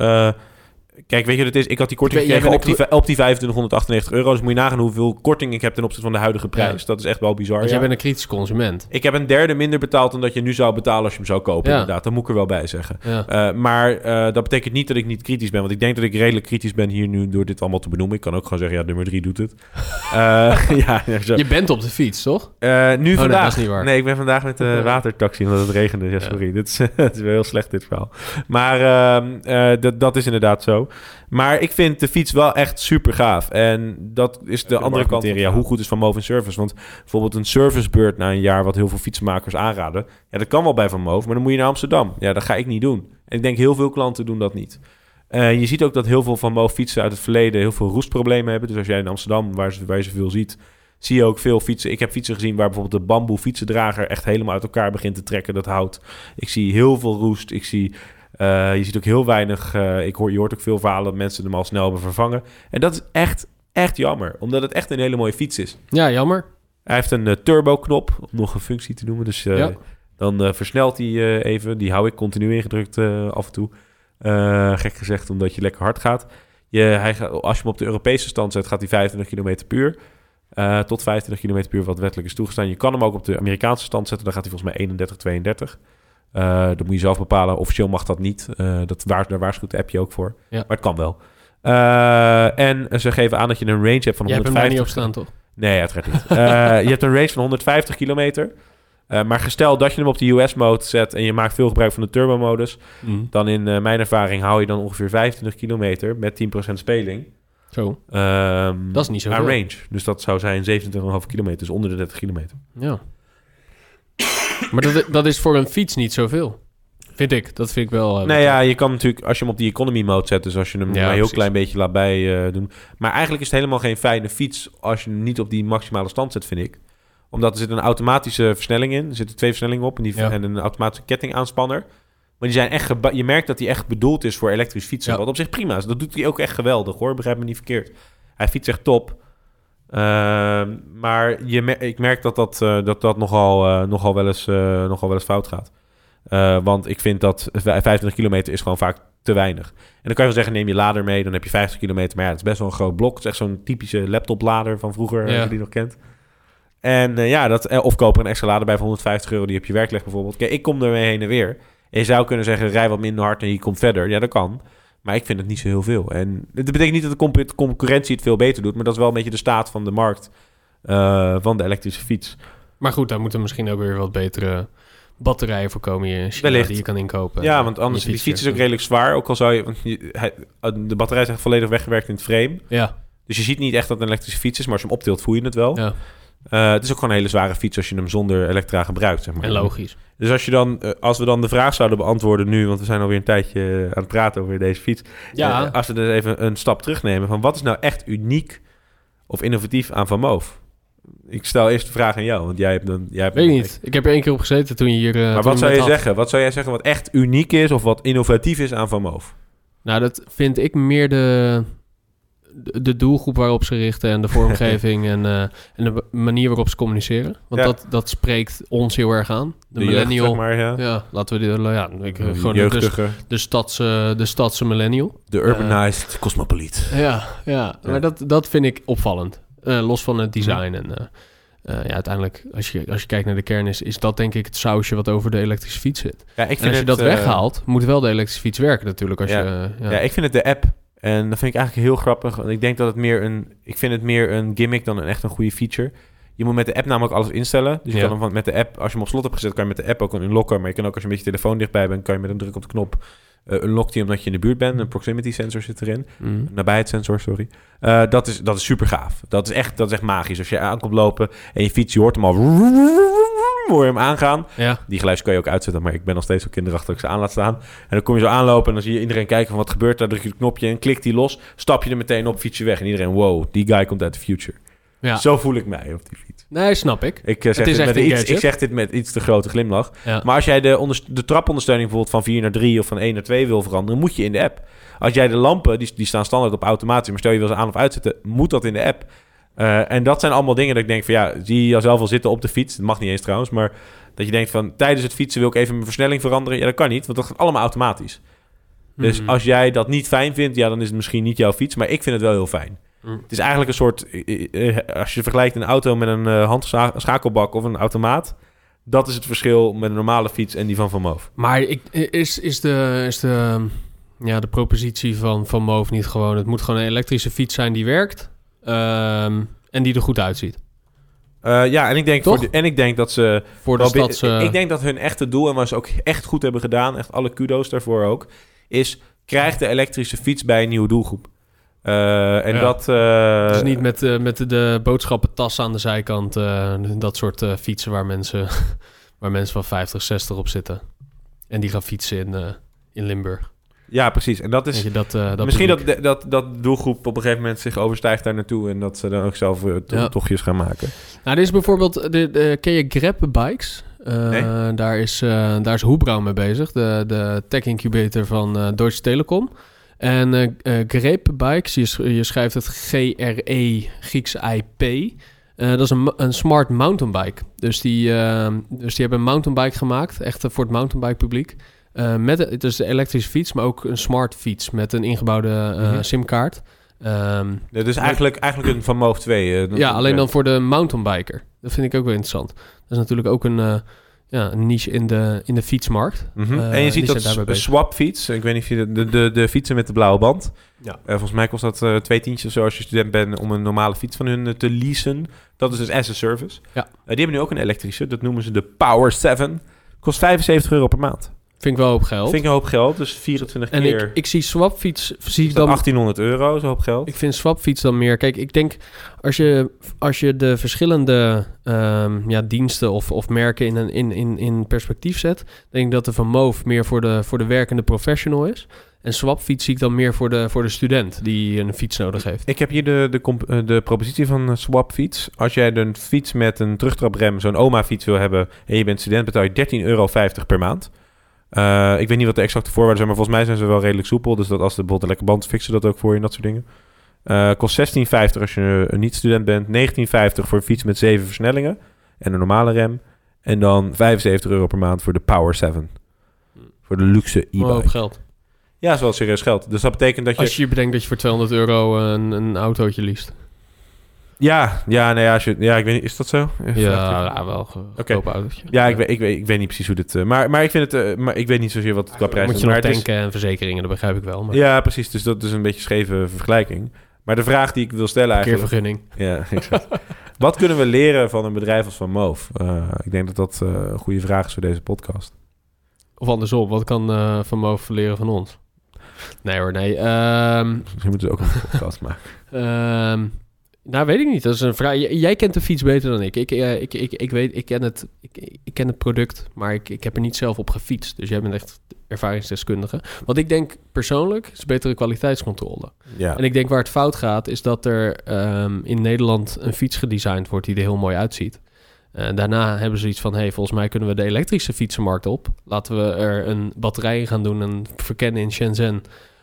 Kijk, weet je wat het is? Ik had die korting gekregen op die, op die 2598 euro. Dus moet je nagaan hoeveel korting ik heb ten opzichte van de huidige prijs. Ja. Dat is echt wel bizar. Ja. jij bent een kritisch consument. Ik heb een derde minder betaald dan dat je nu zou betalen als je hem zou kopen. Ja. Inderdaad, dat moet ik er wel bij zeggen. Eh, maar eh, dat betekent niet dat ik niet kritisch ben. Want ik denk dat ik redelijk kritisch ben hier nu door dit allemaal te benoemen. Ik kan ook gewoon zeggen, ja, nummer drie doet het. (laughs) Eh, (laughs) ja, zo. Je bent op de fiets, toch? Nu nee, vandaag. dat is niet waar. Nee, ik ben vandaag met de Ja. watertaxi omdat het regende. Ja, sorry. Dit, is, (laughs) het is wel heel slecht, dit verhaal. Maar ehm, eh, dat, dat is inderdaad zo. Maar ik vind de fiets wel echt super gaaf. En dat is de andere kant. Ja, hoe goed is Van Moof in service? Want bijvoorbeeld een servicebeurt na een jaar... wat heel veel fietsenmakers aanraden... ja, dat kan wel bij Van Moof, maar dan moet je naar Amsterdam. Ja, dat ga ik niet doen. En ik denk heel veel klanten doen dat niet. Eh, je ziet ook dat heel veel Van Moof fietsen uit het verleden... heel veel roestproblemen hebben. Dus als jij in Amsterdam, waar, ze, waar je zoveel ziet... zie je ook veel fietsen. Ik heb fietsen gezien waar bijvoorbeeld de bamboe fietsendrager... echt helemaal uit elkaar begint te trekken, dat hout. Ik zie heel veel roest. Ik zie... eh, je ziet ook heel weinig... eh, ik hoor, je hoort ook veel verhalen dat mensen hem al snel hebben vervangen. En dat is echt, echt jammer. Omdat het echt een hele mooie fiets is. Ja, jammer. Hij heeft een eh, turbo-knop, om nog een functie te noemen. Dus Ja. dan versnelt hij even. Die hou ik continu ingedrukt af en toe. Gek gezegd, omdat je lekker hard gaat. Je, hij, gaat- als je hem op de Europese stand zet, gaat hij 25 km per uur. Eh, tot 25 km per uur, wat wettelijk is toegestaan. Je kan hem ook op de Amerikaanse stand zetten. Dan gaat hij volgens mij 31, 32. Eh, dat moet je zelf bepalen. Officieel mag dat niet. Eh, dat waar, daar waarschuwt de appje ook voor. Ja. Maar het kan wel. Eh, en ze geven aan dat je een range hebt van Jij hebt hem daar 150 niet op staan, toch? Nee, uiteraard niet. Je hebt een range van 150 kilometer. Maar gestel dat je hem op de US-mode zet en je maakt veel gebruik van de turbo-modus, dan in mijn ervaring hou je dan ongeveer 25 kilometer met 10% speling. Zo, Ehm, Dat is niet zoveel. Aan range. Dus dat zou zijn 27,5 kilometer, dus onder de 30 kilometer. ja. Maar dat, dat is voor een fiets niet zoveel. Vind ik. Dat vind ik wel... eh, nou ja, je kan natuurlijk, als je hem op die economy mode zet, dus als je hem Ja, maar een heel precies. klein beetje laat bij eh, doen. Maar eigenlijk is het helemaal geen fijne fiets als je hem niet op die maximale stand zet, vind ik. Omdat er zit een automatische versnelling in. Er zitten twee versnellingen op en, die, Ja. en een automatische kettingaanspanner. Maar die zijn echt je merkt dat die echt bedoeld is voor elektrisch fietsen. Ja. Wat op zich prima is. Dat doet hij ook echt geweldig hoor. Begrijp me niet verkeerd. Hij fietst echt top. Ehm, maar je mer- ik merk dat dat, eh, dat, dat nogal, eh, nogal, wel eens, eh, nogal wel eens fout gaat. Want ik vind dat v- 25 kilometer is gewoon vaak te weinig. En dan kan je wel zeggen, neem je lader mee, dan heb je 50 kilometer. Maar ja, het is best wel een groot blok. Het is echt zo'n typische laptoplader van vroeger, Ja. als je die nog kent. En ja, dat, of koop er een extra lader bij voor 150 euro die op je werk legt bijvoorbeeld. Kijk, ik kom ermee heen en weer. En je zou kunnen zeggen, rij wat minder hard en je komt verder. Ja, dat kan. Maar ik vind het niet zo heel veel. En dat betekent niet dat de concurrentie het veel beter doet. Maar dat is wel een beetje de staat van de markt eh, van de elektrische fiets. Maar goed, daar moeten misschien ook weer wat betere batterijen voor komen hier in China Wellicht. die je kan inkopen. Ja, want anders, Je die fiets is ook redelijk zwaar. Ook al zou je, want je, hij- de batterij is echt volledig weggewerkt in het frame. Ja, Dus je ziet niet echt dat het een elektrische fiets is, maar als je hem optilt voel je het wel. ja. Eh, het is ook gewoon een hele zware fiets als je hem zonder elektra gebruikt. Zeg maar. En logisch. Dus als, je dan, eh, als we dan de vraag zouden beantwoorden nu, want we zijn alweer een tijdje eh, aan het praten over deze fiets. Ja, als we dus even een stap terugnemen van wat is nou echt uniek of innovatief aan Van Moof? Ik stel eerst de vraag aan jou, want jij hebt dan... Jij hebt weet ik niet. Ik heb er één keer op gezeten toen je hier... Maar wat zou je had. zeggen? Wat zou jij zeggen wat echt uniek is of wat innovatief is aan Van Moof? Nou, dat vind ik meer de, de, doelgroep waarop ze richten en de vormgeving (laughs) en, eh, en de manier waarop ze communiceren. Want Ja. dat, dat spreekt ons heel erg aan. De, millennial. zeg maar, ja. Ja, laten we die, ja, ik, De gewoon de, jeugdige, de, stadse, de stadse millennial. de urbanized cosmopoliet. Ja, ja. Maar dat, dat vind ik opvallend. Eh, los van het design. En eh, eh, ja, uiteindelijk, als je, als je kijkt naar de kern, is, is dat denk ik het sausje wat over de elektrische fiets zit. Ja, ik En als je het, dat eh, weghaalt, moet wel de elektrische fiets werken natuurlijk. Als Ja. je, eh, ja. Ja. ik vind het de app. En dat vind ik eigenlijk heel grappig. Want ik denk dat het meer een... Ik vind het meer een gimmick dan een echt een goede feature. Je moet met de app namelijk alles instellen. Dus je Ja. kan hem van, met de app... Als je hem op slot hebt gezet, kan je met de app ook een unlocken. Maar je kan ook als je met je telefoon dichtbij bent... kan je met een druk op de knop... unlockt hij omdat je in de buurt bent. Een proximity sensor zit erin. Mm. Nabijheidssensor, sorry. Eh, dat, is, dat is super gaaf. Dat is, echt, dat is echt magisch. Als je aankomt lopen en je fiets, je hoort hem al... Hem aangaan. ja. Die geluid kan je ook uitzetten, maar ik ben nog steeds zo kinderachtig dat ik ze aan laat staan. En dan kom je zo aanlopen en dan zie je iedereen kijken van wat gebeurt daar. druk je het knopje en klikt die los. Stap je er meteen op, fiets je weg. En iedereen, wow, die guy komt uit de future. ja. Zo voel ik mij op die fiets. Nee, snap ik. Ik, eh, zeg dit met iets, ik zeg dit met iets te grote glimlach. Ja. Maar als jij de, de trapondersteuning bijvoorbeeld van 4 naar 3 of van 1 naar 2 wil veranderen, moet je in de app. Als jij de lampen, die, die staan standaard op automatisch, maar stel je wil ze aan of uitzetten, moet dat in de app. Eh, en dat zijn allemaal dingen dat ik denk van ja, zie je jezelf al zitten op de fiets. Dat mag niet eens trouwens, maar dat je denkt van tijdens het fietsen wil ik even mijn versnelling veranderen. Ja, dat kan niet, want dat gaat allemaal automatisch. Dus Mhm. als jij dat niet fijn vindt, ja, dan is het misschien niet jouw fiets, maar ik vind het wel heel fijn. Mhm. Het is eigenlijk een soort, eh, eh, als je vergelijkt een auto met een handschakelbak of een automaat, dat is het verschil met een normale fiets en die van Van Moof. Maar ik, is, is, de, is de, ja, de propositie van, van Moof niet gewoon... Het moet gewoon een elektrische fiets zijn die werkt ehm, en die er goed uitziet. Eh, ja, en ik, denk Toch? voor de- en ik denk dat ze... Voor de eh, Ik denk dat hun echte doel, en wat ze ook echt goed hebben gedaan, echt alle kudo's daarvoor ook, is krijg de elektrische fiets bij een nieuwe doelgroep. Eh, en Ja. dat... eh, dus niet met, met de boodschappentassen aan de zijkant. dat soort fietsen waar mensen, (laughs) waar mensen van 50, 60 op zitten. En die gaan fietsen in, in Limburg. Ja, precies. En dat is... Je, dat, eh, dat Misschien dat, dat, dat doelgroep op een gegeven moment zich overstijgt daar naartoe en dat ze dan ook zelf eh, to- Ja. tochtjes gaan maken. Nou, dit is bijvoorbeeld... De, de, ken je Grab Bikes? Eh, Nee. daar, is, daar is Hoebrau mee bezig. De, de tech incubator van Deutsche Telekom. En Grape Bikes, je, je schrijft het G-R-E, Grieks I-P. Dat is een, een smart mountainbike. Dus die, dus die hebben een mountainbike gemaakt, echt voor het mountainbike publiek. Eh, met, het is de elektrische fiets, maar ook een smart fiets met een ingebouwde eh, Mhm. simkaart. Ehm, Ja, dus eigenlijk, eigenlijk een Van Moof 2. eh, ja, alleen dan voor de mountainbiker. Dat vind ik ook wel interessant. Dat is natuurlijk ook een, eh, ja, een niche in de, in de fietsmarkt. Mhm. Eh, en je ziet dat bezig. swapfiets. Ik weet niet of je de, de, de, de fietsen met de blauwe band. Ja. Eh, volgens mij kost dat twee tientjes zo als je student bent om een normale fiets van hun te leasen. Dat is dus as a service. Ja. Die hebben nu ook een elektrische. Dat noemen ze de Power 7. Kost 75 euro per maand. Vind ik wel op geld. Vind ik een hoop geld. Dus 24 en keer. ik, ik zie swapfiets, zie ik dan 1800 euro, zo'n hoop geld. Ik vind swapfiets dan meer. Kijk, ik denk als je, als je de verschillende ehm, ja, diensten of, of merken in, een, in, in, in perspectief zet, denk ik dat de Van Moof meer voor de, voor de werkende professional is. En swapfiets zie ik dan meer voor de, voor de student die een fiets nodig heeft. Ik heb hier de, de, eh, de propositie van eh, Swapfiets. Als jij een fiets met een terugtraprem, zo'n oma-fiets wil hebben... en je bent student, betaal je 13,50 euro per maand. Eh, ik weet niet wat de exacte voorwaarden zijn... maar volgens mij zijn ze wel redelijk soepel. Dus dat als de bijvoorbeeld een lekker band fixen ze dat ook voor je en dat soort dingen. Eh kost 16,50 als je een niet-student bent. 19,50 voor een fiets met 7 versnellingen en een normale rem. En dan 75 euro per maand voor de Power 7. Voor de luxe e-bike. geld. Ja, dat is wel serieus geld. Dus dat betekent dat je... Als je bedenkt dat je voor 200 euro een, een autootje liest. Ja, ja, nee, als je, ja, ik weet niet, is dat zo? Ja, ja, wel autootje. Ja, ik weet, ik, weet, ik weet niet precies hoe dit... eh, maar, maar ik vind het... eh, maar ik weet niet zozeer wat het qua prijs Moet is. je nog is- en verzekeringen, dat begrijp ik wel. Maar Ja, precies. Dus dat is een beetje een scheve vergelijking. Maar de vraag die ik wil stellen eigenlijk... vergunning. Ja, (laughs) exact. wat kunnen we leren van een bedrijf als Van Moof? Eh, ik denk dat dat een goede vraag is voor deze podcast. Of andersom, wat kan Van Moof leren van ons? Nee hoor, nee. Ehm, Misschien moeten we ook een (laughs) podcast maken. Ehm, Nou, weet ik niet. Dat is een vraag. J- Jij kent de fiets beter dan ik. Ik, eh, ik, ik, ik weet, ik ken het, ik, ik ken het product, maar ik, ik heb er niet zelf op gefietst. Dus jij bent echt ervaringsdeskundige. Wat ik denk persoonlijk is betere kwaliteitscontrole. Ja. En ik denk waar het fout gaat, is dat er ehm, in Nederland een fiets gedesigned wordt die er heel mooi uitziet. En daarna hebben ze iets van: hey, volgens mij kunnen we de elektrische fietsenmarkt op. Laten we er een batterij in gaan doen en verkennen in Shenzhen.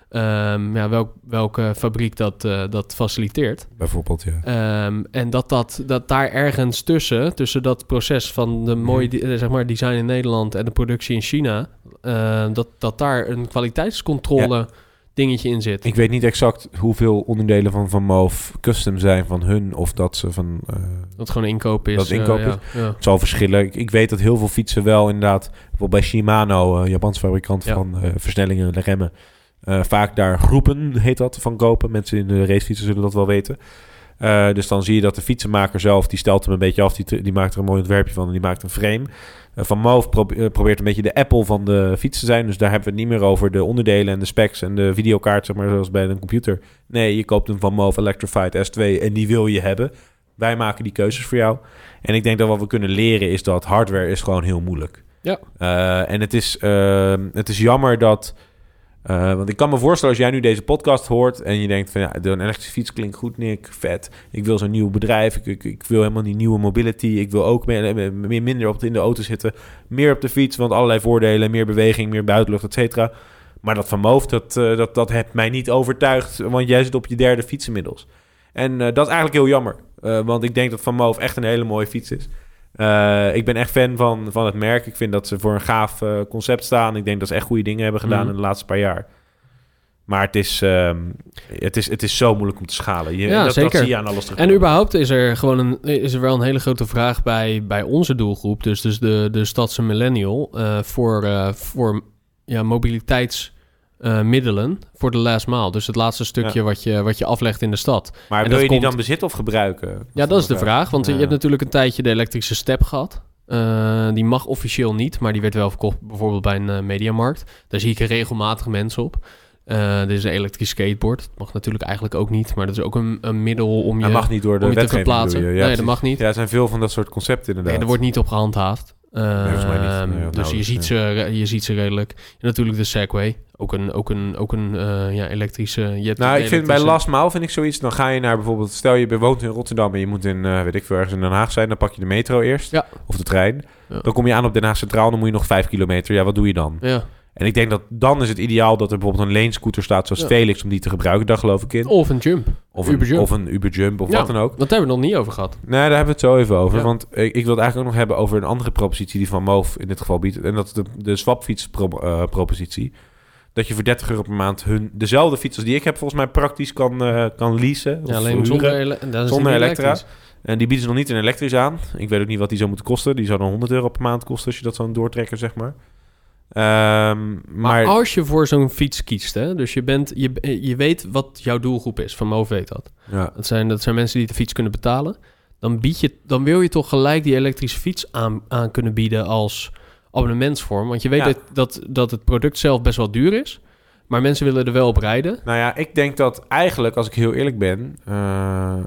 Ehm, ja, welk, welke fabriek dat, eh, dat faciliteert. Bijvoorbeeld, ja. Ehm, en dat, dat, dat daar ergens tussen, tussen dat proces van de mooie Mhm. di- eh, zeg maar, design in Nederland en de productie in China, eh, dat, dat daar een kwaliteitscontrole dingetje in zit. Ik weet niet exact hoeveel onderdelen van Van Moof custom zijn van hun... of dat ze van... eh, Dat gewoon inkoop is. Dat inkoop is. ja. Het zal verschillen. Ik, ik weet dat heel veel fietsen wel inderdaad... bijvoorbeeld bij Shimano, een Japans fabrikant van versnellingen en remmen... eh, vaak daar groepen, heet dat, van kopen. Mensen in de racefietsen zullen dat wel weten. Eh, dus dan zie je dat de fietsenmaker zelf... die stelt hem een beetje af, die, die maakt er een mooi ontwerpje van... en die maakt een frame. Eh, van Moof probe- probeert een beetje de Apple van de fiets te zijn. Dus daar hebben we het niet meer over de onderdelen en de specs... en de videokaart, zeg maar, zoals bij een computer. Nee, je koopt een Van Moof Electrified S2 en die wil je hebben... Wij maken die keuzes voor jou. En ik denk dat wat we kunnen leren is dat hardware is gewoon heel moeilijk. Ja. En het is, eh, het is jammer dat... eh, want ik kan me voorstellen als jij nu deze podcast hoort... en je denkt van ja, een elektrische fiets klinkt goed, Nick. Vet. Ik wil zo'n nieuw bedrijf. Ik, ik, wil helemaal die nieuwe mobility. Ik wil ook meer, meer, minder op in de auto zitten. Meer op de fiets, want allerlei voordelen. Meer beweging, meer buitenlucht, et cetera. Maar dat van Moof, dat, eh, dat, dat heeft mij niet overtuigd. Want jij zit op je derde fiets inmiddels. En eh, dat is eigenlijk heel jammer. Eh, want ik denk dat Van Moof echt een hele mooie fiets is. Eh, ik ben echt fan van, van het merk. Ik vind dat ze voor een gaaf eh, concept staan. Ik denk dat ze echt goede dingen hebben gedaan Mhm. in de laatste paar jaar. Maar het is, ehm, het, is, het is zo moeilijk om te schalen. Je, Ja, dat, zeker. dat zie je aan alles terug. En überhaupt is er gewoon een, is er wel een hele grote vraag bij, bij onze doelgroep, dus, dus de, de stadse millennial, eh, voor, voor ja, mobiliteitsmiddelen voor de last mile. Dus het laatste stukje wat, je, wat je aflegt in de stad. maar en wil je die dan bezitten of gebruiken? Ja, dat is de vraag. Want Ja. je hebt natuurlijk een tijdje de elektrische step gehad. Eh, die mag officieel niet, maar die werd wel verkocht bijvoorbeeld bij een eh, mediamarkt. Daar zie ik regelmatig mensen op. Eh dit is een elektrisch skateboard. Dat mag natuurlijk eigenlijk ook niet, maar dat is ook een, een middel om je, Hij mag niet door de om je te verplaatsen. nee, dat mag niet. Ja, er zijn veel van dat soort concepten inderdaad. Nee, er wordt niet op gehandhaafd. Volgens mij niet. Ehm, Nee, dus je ziet, ze, je ziet ze redelijk. En natuurlijk de Segway. Ook een, ook een, ook een eh, ja, elektrische... Je hebt Nou, ik vind bij Last Mile vind ik zoiets. Dan ga je naar bijvoorbeeld, stel je woont in Rotterdam en je moet in, eh, weet ik veel, ergens in Den Haag zijn. Dan pak je de metro eerst. Ja. Of de trein. Ja. Dan kom je aan op Den Haag Centraal, dan moet je nog vijf kilometer. Ja, wat doe je dan? Ja. En ik denk dat dan is het ideaal dat er bijvoorbeeld een leenscooter staat zoals Ja. Felix om die te gebruiken. Daar geloof ik in. Of een jump. Of een Uberjump. Of een Uberjump of Ja. wat dan ook. Dat hebben we nog niet over gehad. Nee, daar hebben we het zo even over. Ja. Want ik, ik wil het eigenlijk ook nog hebben over een andere propositie die Van Moof in dit geval biedt. En dat is de, de swapfiets pro- eh, propositie. Dat je voor 30 euro per maand hun dezelfde fiets als die ik heb volgens mij praktisch kan, eh, kan leasen. Ja, of alleen zonder, ele- Zonder elektra. En die bieden ze nog niet in elektrisch aan. Ik weet ook niet wat die zou moeten kosten. Die zou dan 100 euro per maand kosten als je dat zou doortrekken, zeg maar. Ehm, Maar, maar als je voor zo'n fiets kiest, hè, dus je, bent, je, je weet wat jouw doelgroep is, Van Moof weet dat. ja, Dat zijn, dat zijn mensen die de fiets kunnen betalen. Dan, bied je, dan wil je toch gelijk die elektrische fiets aan, aan kunnen bieden als abonnementsvorm. Want je weet Ja. dat, dat, dat het product zelf best wel duur is. Maar mensen willen er wel op rijden. Nou ja, ik denk dat eigenlijk, als ik heel eerlijk ben... eh,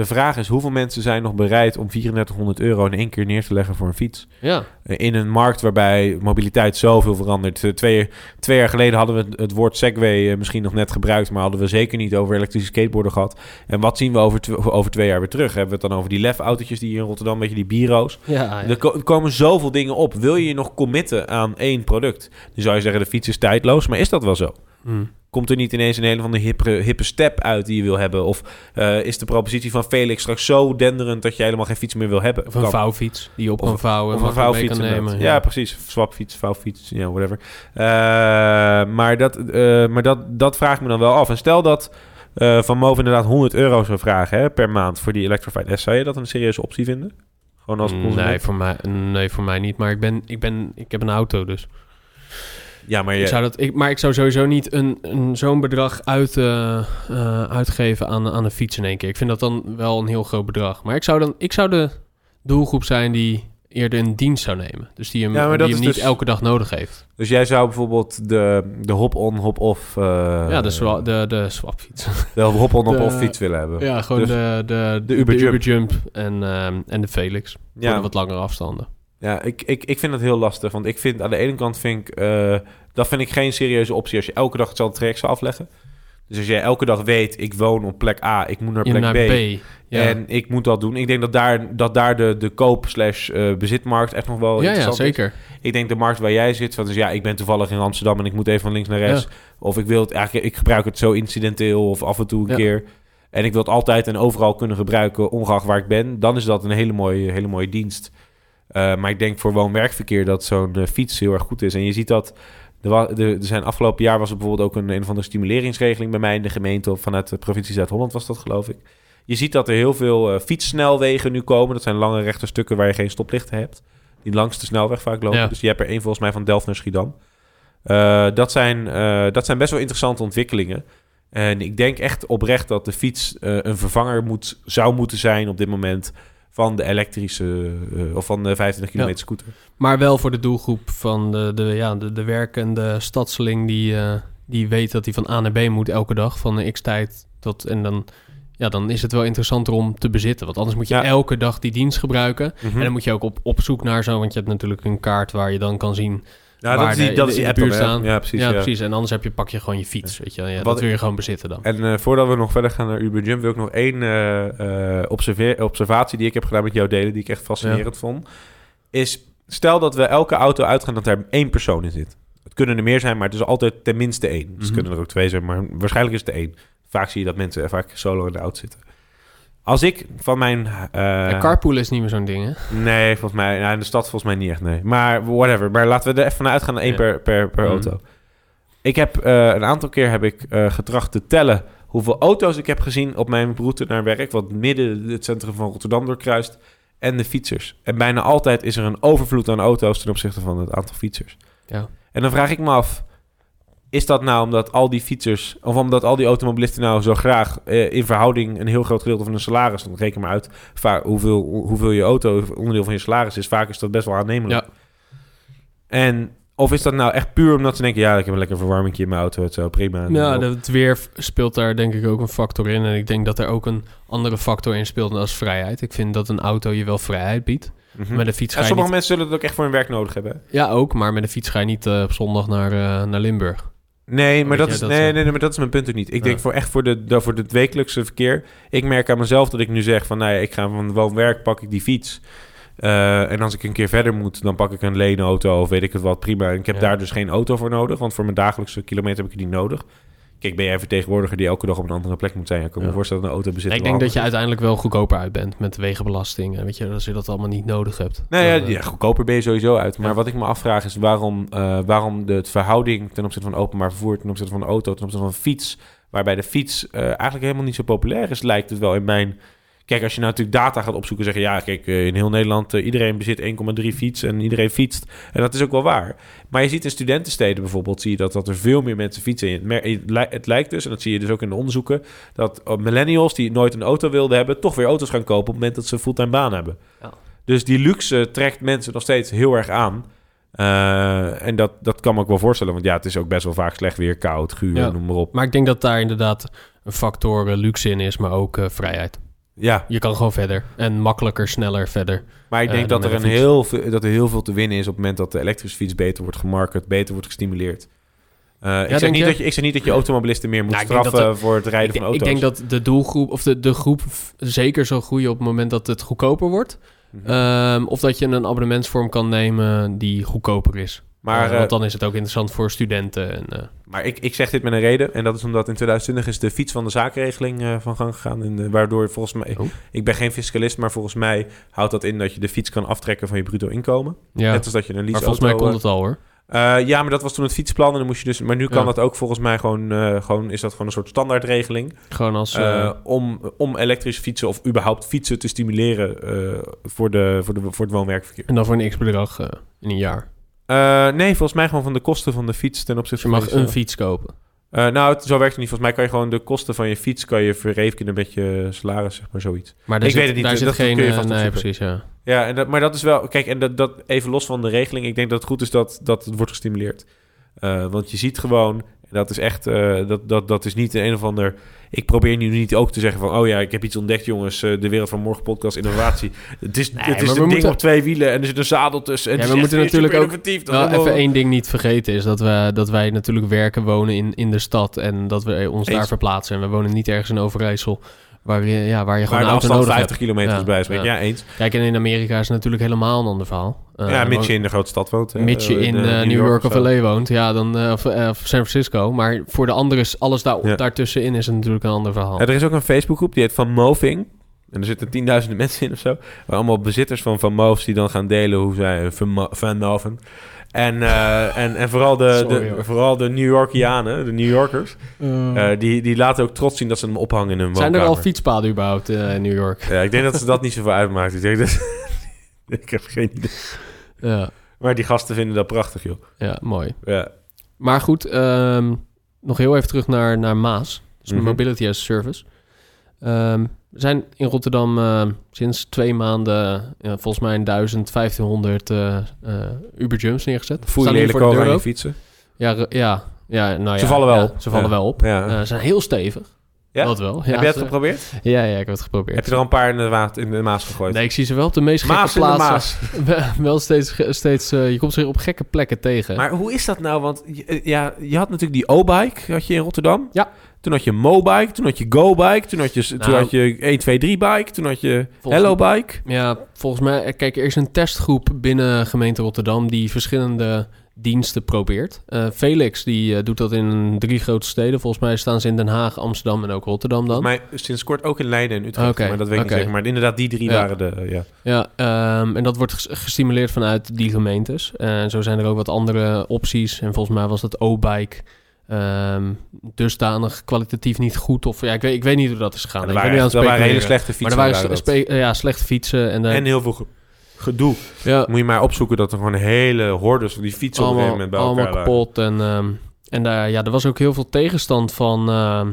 de vraag is, hoeveel mensen zijn nog bereid om 3400 euro in één keer neer te leggen voor een fiets? Ja, Eh, In een markt waarbij mobiliteit zoveel verandert. Eh, Twee, twee jaar geleden hadden we het- woord Segway eh, misschien nog net gebruikt... maar hadden we zeker niet over elektrische skateboarden gehad. En wat zien we over, tw- over twee jaar weer terug? Hebben we het dan over die LEF-autootjes die hier in Rotterdam... weet je, die Biro's? ja, Er, ko- er komen zoveel dingen op. Wil je je nog committen aan één product? Dan zou je zeggen, de fiets is tijdloos. Maar is dat wel zo? Hm. Komt er niet ineens een hele van de hippe, hippe step uit die je wil hebben? Of eh, is de propositie van Felix straks zo denderend dat je helemaal geen fiets meer wil hebben? Of een Kan. vouwfiets die je op Of- kan vouwen. Of en een vouwfiets. kan nemen. Ja, precies. Swapfiets, vouwfiets, ja, whatever. Eh, maar dat, eh, maar dat, dat vraag ik me dan wel af. En stel dat Van Moof inderdaad 100 euro zou vragen hè, per maand voor die Electrified S. Zou je dat een serieuze optie vinden? Gewoon als consument? Nee voor, mij, nee, voor mij niet. Maar ik, ben, ik, ben, ik heb een auto, dus... Ja, maar je, Ik zou dat, ik, maar ik zou sowieso niet een, een, zo'n bedrag uit, eh, eh, uitgeven aan, aan een fiets in één keer. Ik vind dat dan wel een heel groot bedrag. Maar ik zou, dan, ik zou de doelgroep zijn die eerder in dienst zou nemen. Dus die hem, Ja, die hem niet dus- elke dag nodig heeft. Dus jij zou bijvoorbeeld de, de hop-on, hop-off... eh, ja, de, swa- de, de swapfiets. (laughs) de hop-on, hop-off fiets willen hebben. ja, gewoon Dus de, de, de Uber Jump. Jump en, ehm, en de Felix. Voor Ja. de wat langere afstanden. Ja, ik, ik, ik vind dat heel lastig. Want ik vind aan de ene kant vind ik, eh, dat vind ik geen serieuze optie als je elke dag hetzelfde traject zou afleggen. Dus als jij elke dag weet, ik woon op plek A, ik moet naar Ja, plek naar B, B. Ja, en ik moet dat doen. Ik denk dat daar, dat daar de, de koop slash eh, bezitmarkt echt nog wel ja, ja, interessant is. zeker. Ik denk de markt waar jij zit, van dus ja, ik ben toevallig in Amsterdam en ik moet even van links naar rechts. Of ik wil het eigenlijk, ik gebruik het zo incidenteel of af en toe een Ja. keer. En ik wil het altijd en overal kunnen gebruiken, ongeacht waar ik ben. Dan is dat een hele mooie, hele mooie dienst. Eh, maar ik denk voor woon-werkverkeer dat zo'n eh, fiets heel erg goed is. En je ziet dat. Er, zijn afgelopen jaar was er bijvoorbeeld ook een, een van de stimuleringsregeling bij mij in de gemeente. Of vanuit de provincie Zuid-Holland was dat, geloof ik. Je ziet dat er heel veel eh, fietssnelwegen nu komen. Dat zijn lange rechte stukken waar je geen stoplichten hebt. Die langs de snelweg vaak lopen. Ja. Dus je hebt er één volgens mij van Delft naar Schiedam. Dat, zijn, dat zijn best wel interessante ontwikkelingen. En ik denk echt oprecht dat de fiets een vervanger moet, zou moeten zijn op dit moment van de elektrische eh, of van de 25 km Ja. scooter. Maar wel voor de doelgroep van de, de, ja, de, de werkende stadseling die, eh, die weet dat hij van A naar B moet elke dag van een x-tijd tot en dan, ja, dan is het wel interessanter om te bezitten. Want anders moet je Ja. elke dag die dienst gebruiken. Mhm. En dan moet je ook op, op zoek naar zo, want je hebt natuurlijk een kaart waar je dan kan zien. Ja, waar dat is die, dat is die app dan, staan. Ja, precies. ja, precies. En anders heb je, pak je gewoon je fiets. Weet je. Ja, Wat dat wil je gewoon bezitten dan. En eh, voordat we nog verder gaan naar Uber Jump, wil ik nog één eh, eh, observatie die ik heb gedaan met jou delen, die ik echt fascinerend vond. Is, stel dat we elke auto uitgaan dat er één persoon in zit. Het kunnen er meer zijn, maar het is altijd tenminste één. Dus Mhm. kunnen er ook twee zijn, maar waarschijnlijk is het één. Vaak zie je dat mensen vaak solo in de auto zitten. Als ik van mijn... Ja, carpool is niet meer zo'n ding, hè? Nee, volgens mij... Nou, in de stad volgens mij niet echt, nee. Maar whatever. Maar laten we er even van uitgaan naar één Ja. per, per, per Mhm. auto. Ik heb eh, een aantal keer heb ik eh, getracht te tellen hoeveel auto's ik heb gezien op mijn route naar werk, wat midden het centrum van Rotterdam doorkruist, en de fietsers. En bijna altijd is er een overvloed aan auto's ten opzichte van het aantal fietsers. Ja. En dan vraag ik me af, is dat nou omdat al die fietsers, of omdat al die automobilisten nou zo graag eh, in verhouding een heel groot gedeelte van hun salaris, dan reken maar uit hoeveel, hoeveel je auto onderdeel van je salaris is, vaak is dat best wel aannemelijk. Ja. En of is dat nou echt puur omdat ze denken, ja, ik heb een lekker verwarming in mijn auto, het zo prima. Ja, het weer speelt daar denk ik ook een factor in. En ik denk dat er ook een andere factor in speelt als vrijheid. Ik vind dat een auto je wel vrijheid biedt. Mhm. Met een fiets ga Ja, sommige niet... mensen zullen het ook echt voor hun werk nodig hebben. Ja, ook. Maar met een fiets ga je niet eh, op zondag naar, eh, naar Limburg. Nee, maar dat, is, dat nee, nee, nee, maar dat is mijn punt ook niet. Ik Ja. denk voor echt voor, de, voor het wekelijkse verkeer. Ik merk aan mezelf dat ik nu zeg van... Nou ja, ik ga van woon-werk, pak ik die fiets. Eh, en als ik een keer verder moet, dan pak ik een leenauto of weet ik het wat, prima. En ik heb Ja. daar dus geen auto voor nodig, want voor mijn dagelijkse kilometer heb ik die nodig. Kijk, ben jij vertegenwoordiger die elke dag op een andere plek moet zijn? Ik kan me voorstellen dat een auto bezit. ik denk dat je uiteindelijk wel goedkoper uit bent met wegenbelasting. En weet je, als je dat allemaal niet nodig hebt. Nou ja, eh, ja, goedkoper ben je sowieso uit. Maar wat ik me afvraag is waarom, eh, waarom de verhouding ten opzichte van openbaar vervoer, ten opzichte van de auto, ten opzichte van fiets, waarbij de fiets eh, eigenlijk helemaal niet zo populair is, lijkt het wel in mijn... Kijk, als je nou natuurlijk data gaat opzoeken, zeggen ja, kijk, eh, in heel Nederland, eh, iedereen bezit 1,3 fiets en iedereen fietst. En dat is ook wel waar. Maar je ziet in studentensteden bijvoorbeeld, zie je dat, dat er veel meer mensen fietsen. En Het, lijkt dus, en dat zie je dus ook in de onderzoeken, dat eh, millennials die nooit een auto wilden hebben, toch weer auto's gaan kopen op het moment dat ze een fulltime baan hebben. Ja. Dus die luxe trekt mensen nog steeds heel erg aan. Eh, en dat, dat kan me ook wel voorstellen, want ja, het is ook best wel vaak slecht weer, koud, guur, Ja. noem maar op. Maar ik denk dat daar inderdaad een factor luxe in is, maar ook eh, vrijheid. Ja, Je kan gewoon verder. En makkelijker, sneller verder. maar ik Eh, denk dat, er een fiets. heel veel, dat er heel veel te winnen is op het moment dat de elektrische fiets beter wordt gemarket, beter wordt gestimuleerd. Eh, ik, zeg niet je? dat je, ik zeg niet dat je automobilisten meer moet Nou, ik straffen dat voor het rijden Ik, van ik auto's. denk dat de doelgroep, of de, de groep zeker zal groeien op het moment dat het goedkoper wordt. Mhm. Ehm, of dat je een abonnementsvorm kan nemen die goedkoper is. Maar Eh, eh, want dan is het ook interessant voor studenten. En, eh, Maar ik, ik zeg dit met een reden. En dat is omdat in 2020 is de fiets van de zaakregeling eh, van gang gegaan. En, eh, waardoor volgens mij... Oh. Ik ben geen fiscalist, maar volgens mij houdt dat in dat je de fiets kan aftrekken van je bruto inkomen. ja. Net als dat je een maar leaseauto... volgens mij kon eh, het al hoor. eh, ja, maar dat was toen het fietsplan. En dan moest je dus... Maar nu kan Ja. dat ook volgens mij gewoon... eh, gewoon is dat gewoon een soort standaardregeling. Gewoon als... eh, eh, om, om elektrisch fietsen of überhaupt fietsen te stimuleren eh, voor, de, voor, de, voor het woon-werkverkeer. en dan voor een x-bedrag in een jaar. Eh, nee, volgens mij gewoon van de kosten van de fiets ten Dus opzichte je mag van een fiets kopen. Eh, nou, het- zo werkt het niet. Volgens mij kan je gewoon de kosten van je fiets kan je verrekenen met je salaris, zeg maar zoiets. Maar daar Ik zit, weet het niet, Daar dus zit dat geen... kun je eh, vast nee, opzoeken. precies, ja. Ja, en dat, maar dat is wel... Kijk, en dat, dat even los van de regeling. Ik denk dat het goed is dat, dat het wordt gestimuleerd. Eh, want je ziet gewoon... en Dat is echt... eh, dat, dat, dat is niet een of ander... Ik probeer nu niet ook te zeggen van... Oh ja, ik heb iets ontdekt, jongens. eh, de Wereld van Morgen podcast innovatie. Het is, Nee, het is een ding moeten- op twee wielen en er zit een zadel tussen. En Ja, we moeten natuurlijk ook Wel allemaal- even één ding niet vergeten is dat, we, dat wij natuurlijk werken, wonen in, in de stad en dat we ons Eens. daar verplaatsen. En we wonen niet ergens in Overijssel waar, je- ja, waar je gewoon Waar de een auto afstand nodig 50 hebt. kilometer is bij spreken. ja. Ja, eens. Kijk, en in Amerika is het natuurlijk helemaal een ander verhaal. Eh, ja, mits woon- je in de grote stad woont. hè. mits je Eh, in eh, eh, New York of. LA woont, ja, dan, eh, of, eh, San Francisco. Maar voor de anderen, is alles daar, Ja. daartussenin is het natuurlijk een ander verhaal. Ja, er is ook een Facebookgroep die heet Van Moving. En er zitten tienduizenden (laughs) mensen in of zo. Allemaal bezitters van Van Moves die dan gaan delen hoe zij van Moven. En, eh, en, en vooral, de, Sorry, de, vooral de New Yorkianen, de New Yorkers, eh, die, die laten ook trots zien dat ze hem ophangen in hun Zijn er woonkamer. al fietspaden überhaupt eh, in New York? Ja, ik denk dat ze dat niet zoveel uitmaakt. Ik, denk dat, (laughs) ik heb geen idee. Ja, Maar die gasten vinden dat prachtig, joh. ja mooi. Ja. Maar goed, ehm, nog heel even terug naar, naar Maas. Dus. Mobility as a Service. Ehm, we zijn in Rotterdam eh, sinds twee maanden ja, volgens mij een 1000, 1500 eh eh Uber-jumps neergezet. Voel je lelijk over aan je fietsen? Ja, ja, ja, nou Ze ja, vallen wel ja. Ze vallen Ja. wel op. Eh, ze zijn heel stevig. Ja? Dat wel. Heb jij het ze- geprobeerd? Ja, ja, ik heb het geprobeerd. Heb je er al een paar in de, waat, in de Maas gegooid? Nee, ik zie ze wel op de meest gekke Maas de plaatsen. Maas. (laughs) wel steeds, steeds eh, je komt ze op gekke plekken tegen. Maar hoe is dat nou? Want je- eh, ja, je had natuurlijk die O-bike had je in Rotterdam. Ja. Toen had je Mobike, toen had je Go-bike, toen had je, toen Nou. had je 1, 2, 3 bike, toen had je Hello-bike. Ja, volgens mij, eh, kijk, er is een testgroep binnen gemeente Rotterdam die verschillende diensten probeert. Eh, Felix die eh, doet dat in drie grote steden. Volgens mij staan ze in Den Haag, Amsterdam en ook Rotterdam dan. Maar sinds kort ook in Leiden en Utrecht. Oké, maar dat weet ik niet zeker. Maar inderdaad, die drie Ja. waren de... ja. Ja, ehm, en dat wordt ges- gestimuleerd vanuit die gemeentes. En zo zijn er ook wat andere opties. En volgens mij was dat O-bike ehm, dusdanig kwalitatief niet goed. Of ja, ik weet, ik weet niet hoe dat is gegaan. Er waren, echt- waren hele slechte Maar fietsen. er waren ja, slechte fietsen. En, en heel veel ge- gedoe. ja, Moet je maar opzoeken dat er gewoon hele hordes van die fietsen op een gegeven allemaal, moment bij elkaar allemaal lagen. kapot. En, ehm, en daar, ja, er was ook heel veel tegenstand van, ehm,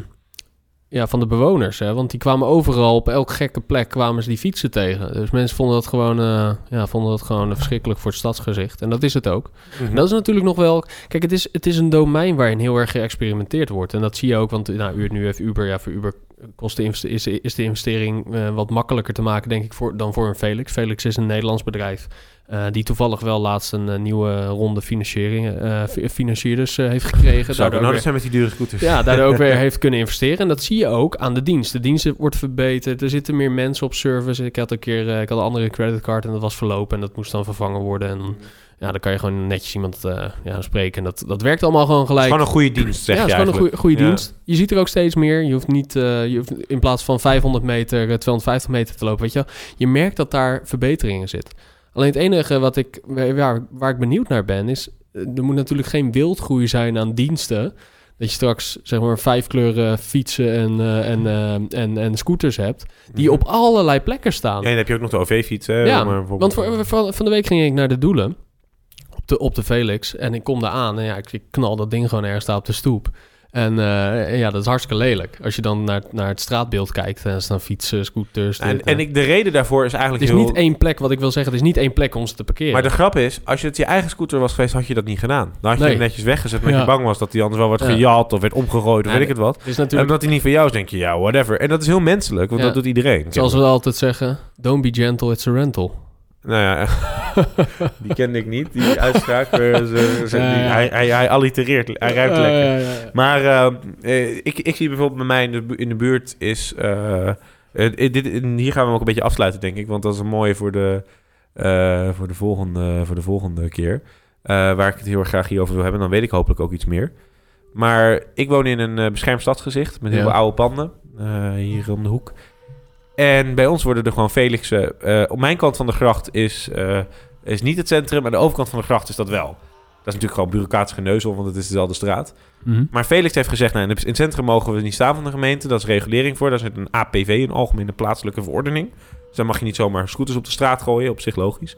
ja, van de bewoners. Hè? Want die kwamen overal, op elke gekke plek kwamen ze die fietsen tegen. Dus mensen vonden dat gewoon, eh, ja, vonden dat gewoon verschrikkelijk voor het stadsgezicht. En dat is het ook. Mhm. En dat is natuurlijk nog wel... Kijk, het is, het is een domein waarin heel erg geëxperimenteerd wordt. En dat zie je ook, want nou, u- nu heeft Uber... Ja, voor Uber kost de is, is de investering eh, wat makkelijker te maken, denk ik, voor, dan voor een Felix. Felix is een Nederlands bedrijf... eh, die toevallig wel laatst een eh, nieuwe ronde financiering, fi- financierders heeft gekregen. Zou Daardoor weer- zijn met die dure scooters? ja, daardoor ook (laughs) weer heeft kunnen investeren. En dat zie je ook aan de dienst. De dienst wordt verbeterd. Er zitten meer mensen op service. Ik had een keer ik had een andere creditcard en dat was verlopen. En dat moest dan vervangen worden. En ja, dan kan je gewoon netjes iemand eh, ja, spreken. En dat, dat werkt allemaal gewoon Het is gelijk. gewoon een goede dienst, zeg ja, het is gewoon een goede, goede Ja. dienst. Je ziet er ook steeds meer. Je hoeft niet eh, je hoeft in plaats van 500 meter, eh, 250 meter te lopen. Weet je, wel. je merkt dat daar verbeteringen zitten. Alleen het enige wat ik, waar, waar ik benieuwd naar ben, is... eh, er moet natuurlijk geen wildgroei zijn aan diensten. Dat je straks, zeg maar, vijf kleuren fietsen en, eh, en, eh, en, en scooters hebt... die op allerlei plekken staan. Mhm. Ja, dan heb je ook nog de OV-fiets? Ja, maar bijvoorbeeld- Want voor, van, van de week ging ik naar de Doelen op de, op de Felix. En ik kom daar aan en ja, ik, ik knal dat ding gewoon ergens daar op de stoep. En eh, ja, dat is hartstikke lelijk. Als je dan naar, naar het straatbeeld kijkt, en staan fietsen, scooters. En, dit, en eh. ik, de reden daarvoor is eigenlijk het is heel... niet één plek, wat ik wil zeggen, het is niet één plek om ze te parkeren. Maar de grap is, als je het je eigen scooter was geweest, had je dat niet gedaan. Dan had je Nee. hem netjes weggezet, omdat Ja. je bang was dat hij anders wel werd Ja. gejat of werd omgegooid of Ja, weet ik het wat. En omdat hij niet van jou is, denk je, ja, whatever. En dat is heel menselijk, want dat doet iedereen. zoals we altijd zeggen, don't be gentle, it's a rental. Nou ja, (laughs) die kende ik niet, die (laughs) uitspraak. eh, ze- ze- Ja, die- ja. Hij, hij, hij allitereert, hij ruikt lekker. Maar eh, eh, ik, ik zie bijvoorbeeld bij mij in de, bu- in de buurt is... dit, hier gaan we hem ook een beetje afsluiten, denk ik. Want dat is een mooie voor de, voor de, volgende, voor de volgende keer. Waar ik het heel erg graag hierover wil hebben. Dan weet ik hopelijk ook iets meer. Maar ik woon in een beschermd stadsgezicht met heel Ja. veel oude panden. hier om de hoek. En bij ons worden er gewoon Felixen... eh, op mijn kant van de gracht is, eh, is niet het centrum. Aan de overkant van de gracht is dat wel. Dat is natuurlijk gewoon bureaucratisch geneuzel, want het is dezelfde straat. Mhm. Maar Felix heeft gezegd, nou, in het centrum mogen we niet staan van de gemeente. Dat is regulering voor. Daar zit een APV, een algemene plaatselijke verordening. Dus dan mag je niet zomaar scooters op de straat gooien, op zich logisch.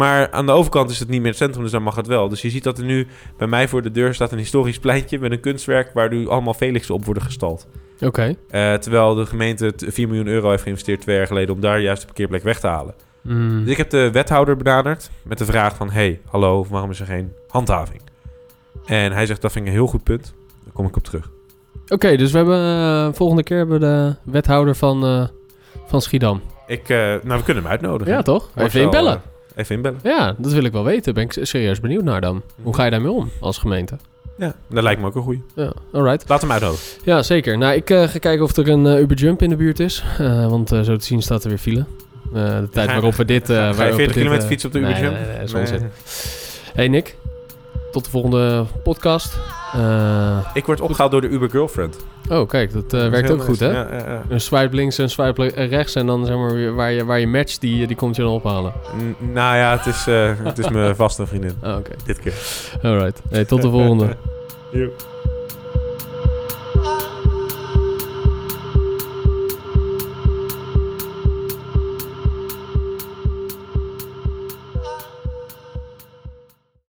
Maar aan de overkant is het niet meer het centrum, dus dan mag het wel. Dus je ziet dat er nu bij mij voor de deur staat een historisch pleintje met een kunstwerk waar nu allemaal Felixen op worden gestald. Oké. Eh, terwijl de gemeente t- 4 miljoen euro heeft geïnvesteerd twee jaar geleden om daar juist de parkeerplek weg te halen. Mm. Dus ik heb de wethouder benaderd met de vraag van... hey, hallo, waarom is er geen handhaving? En hij zegt, dat vind ik een heel goed punt. Daar kom ik op terug. Oké, dus we hebben eh, volgende keer hebben we de wethouder van, eh, van Schiedam. Ik, nou, we kunnen hem uitnodigen. Ja, toch? Even inbellen. Even inbellen. Ja, dat wil ik wel weten. Ben ik serieus benieuwd naar dan. Hoe ga je daarmee om als gemeente? Ja, dat lijkt me ook een goeie. Ja, alright. Laat hem uitnodigen. Ja, zeker. Nou, ik eh, ga kijken of er een eh, Uber Jump in de buurt is. Eh, want zo te zien staat er weer file. De tijd waarop we dit... Ga je waarop we 40 dit, kilometer fietsen op de nee, Uber Nee, Jump? nee, nee, Nee. onzin. Hey Nick, tot de volgende podcast. Eh, Ik word opgehaald door de Uber Girlfriend. oh, kijk, dat eh, Dat werkt ook goed, hè? Ja, ja, ja. Een swipe links en een swipe rechts. En dan zeg maar weer waar je, waar je matcht, die, die komt je dan ophalen. N- nou ja, het is, eh, het is mijn (laughs) vaste vriendin. Oh, oké. Dit keer. Alright. Hey, tot de volgende. (laughs)